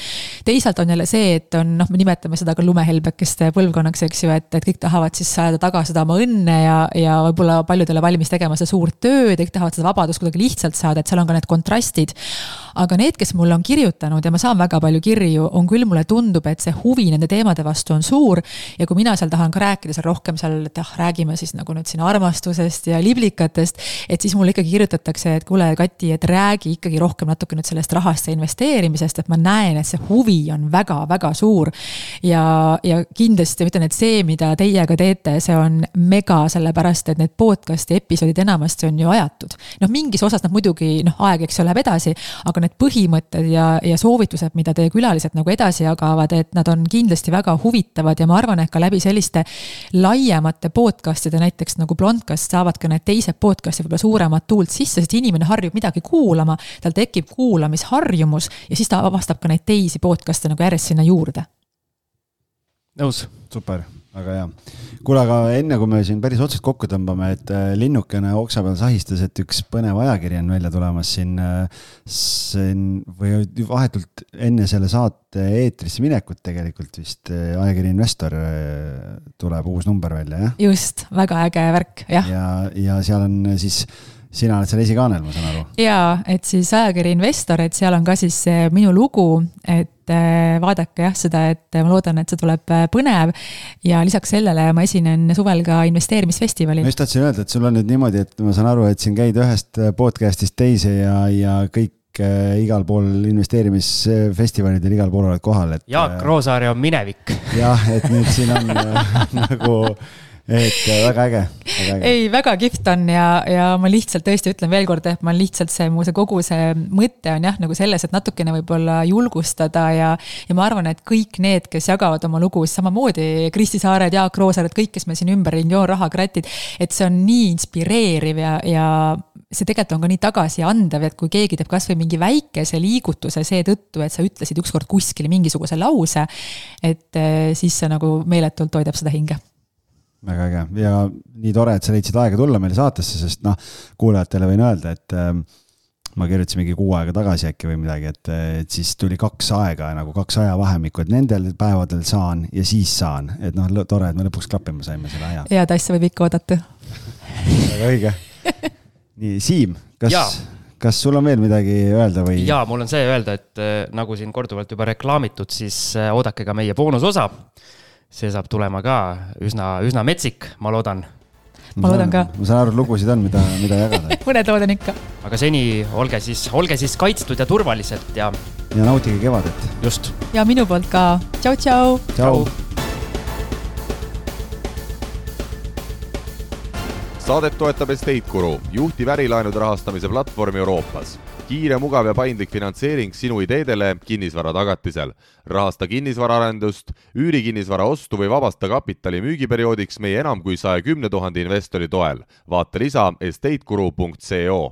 teisalt on jälle see, et on noh, me nimetame seda ka lumehelbekeste põlvkonnaks, eks ju, et, et kõik tahavad siis saada taga seda oma oma õnne ja, ja võib-olla paljudele valmis tegema seda suurt tööd ja kõik tahavad seda vabadust kuidagi lihtsalt saada, et seal on ka need kontrastid. aga need, kes mulle on kirjutanud ja ma saan väga palju kirju, on küll, mulle tundub, et see huvi nende teemade vastu on suur. ja kui mina seal tahan ka rääkida seal rohkem seal, et ah, räägime siis nagu nüüd siin armastusest ja liblikatest. et siis mulle ikkagi kirjutatakse, et kuule, Kati, et räägi ikkagi rohkem natuke nüüd sellest rahast ja investeerimisest, et ma näen, et see huvi on väga-väga suur. ja, ja kindlasti ma ütlen, et see, mida teie ka teete, see on mega, sellepärast et need podcast'i episoodid enamasti on ju ajatud. noh, mingis osas nad muidugi noh, aeg, eks ju, läheb edasi, aga need põhimõtted ja, ja soovitused, mida teie külalised nagu edasi jagavad, et nad on kindlasti väga huvitavad ja ma arvan, et ka läbi selliste laiemate podcast'ide, näiteks nagu Blondcast, saavad ka need teised podcast'id võib-olla suuremat tuult sisse, sest inimene harjub midagi kuulama, tal tekib kuulamisharjumus ja siis ta avastab ka neid teisi podcast'e nagu järjest sinna juurde. nõus. super väga hea. kuule, aga enne kui me siin päris otsast kokku tõmbame, et äh, linnukene oksa peal sahistas, et üks põnev ajakiri on välja tulemas siin, äh, siin või vahetult enne selle saate eetrisse minekut tegelikult vist äh, ajakiri Investor tuleb uus number välja, jah? just, väga äge värk, jah. ja, ja seal on siis sina oled seal esikaanel, ma saan aru. jaa, et siis ajakiri Investor, et seal on ka siis minu lugu, et äh, vaadake jah seda, et ma loodan, et see tuleb äh, põnev. ja lisaks sellele ma esinen suvel ka investeerimisfestivalil. ma just tahtsin öelda, et sul on nüüd niimoodi, et ma saan aru, et siin käid ühest äh, podcast'ist teise ja, ja kõik igal pool investeerimisfestivalidel, igal pool oled kohal, et. Jaak Roosaare on minevik. jah, et nüüd siin on nagu et äh, väga äge, väga äge. ei, väga kihvt on ja, ja ma lihtsalt tõesti ütlen veel kord, et ma lihtsalt see, mu see kogu see mõte on jah, nagu selles, et natukene võib-olla julgustada ja. ja ma arvan, et kõik need, kes jagavad oma lugu, samamoodi Kristi Saared, Jaak Roosared, kõik, kes meil siin ümberringi on, rahakratid. et see on nii inspireeriv ja, ja see tegelikult on ka nii tagasiandev, et kui keegi teeb kasvõi mingi väikese liigutuse seetõttu, et sa ütlesid ükskord kuskile mingisuguse lause. et eh, siis see nagu meeletult hoidab seda hinge väga äge ja nii tore, et sa leidsid aega tulla meile saatesse, sest noh, kuulajatele võin öelda, et äh, ma kirjutasin mingi kuu aega tagasi äkki või midagi, et, et siis tuli kaks aega nagu kaks ajavahemikku, et nendel päevadel saan ja siis saan, et noh, tore, et me lõpuks klappima saime selle aja. head asja võib ikka oodata väga õige. nii, Siim, kas, kas sul on veel midagi öelda või? jaa, mul on see öelda, et äh, nagu siin korduvalt juba reklaamitud, siis äh, oodake ka meie boonusosa see saab tulema ka üsna, üsna metsik, ma loodan. ma loodan ka. ma saan aru, et lugusid on, mida, mida jagada mõned lood on ikka. aga seni olge siis, olge siis kaitstud ja turvalised ja. ja nautige kevadet. just. ja minu poolt ka tšau-tšau. tšau, tšau.. saadet toetab Estate Guru, juhtiv ärilaenude rahastamise platvorm Euroopas kiire, mugav ja paindlik finantseering sinu ideedele kinnisvara tagatisel. rahasta kinnisvaraarendust, üürikinnisvara ostu või vabasta kapitali müügiperioodiks meie enam kui saja kümne tuhande investori toel. vaata lisa estateguru.co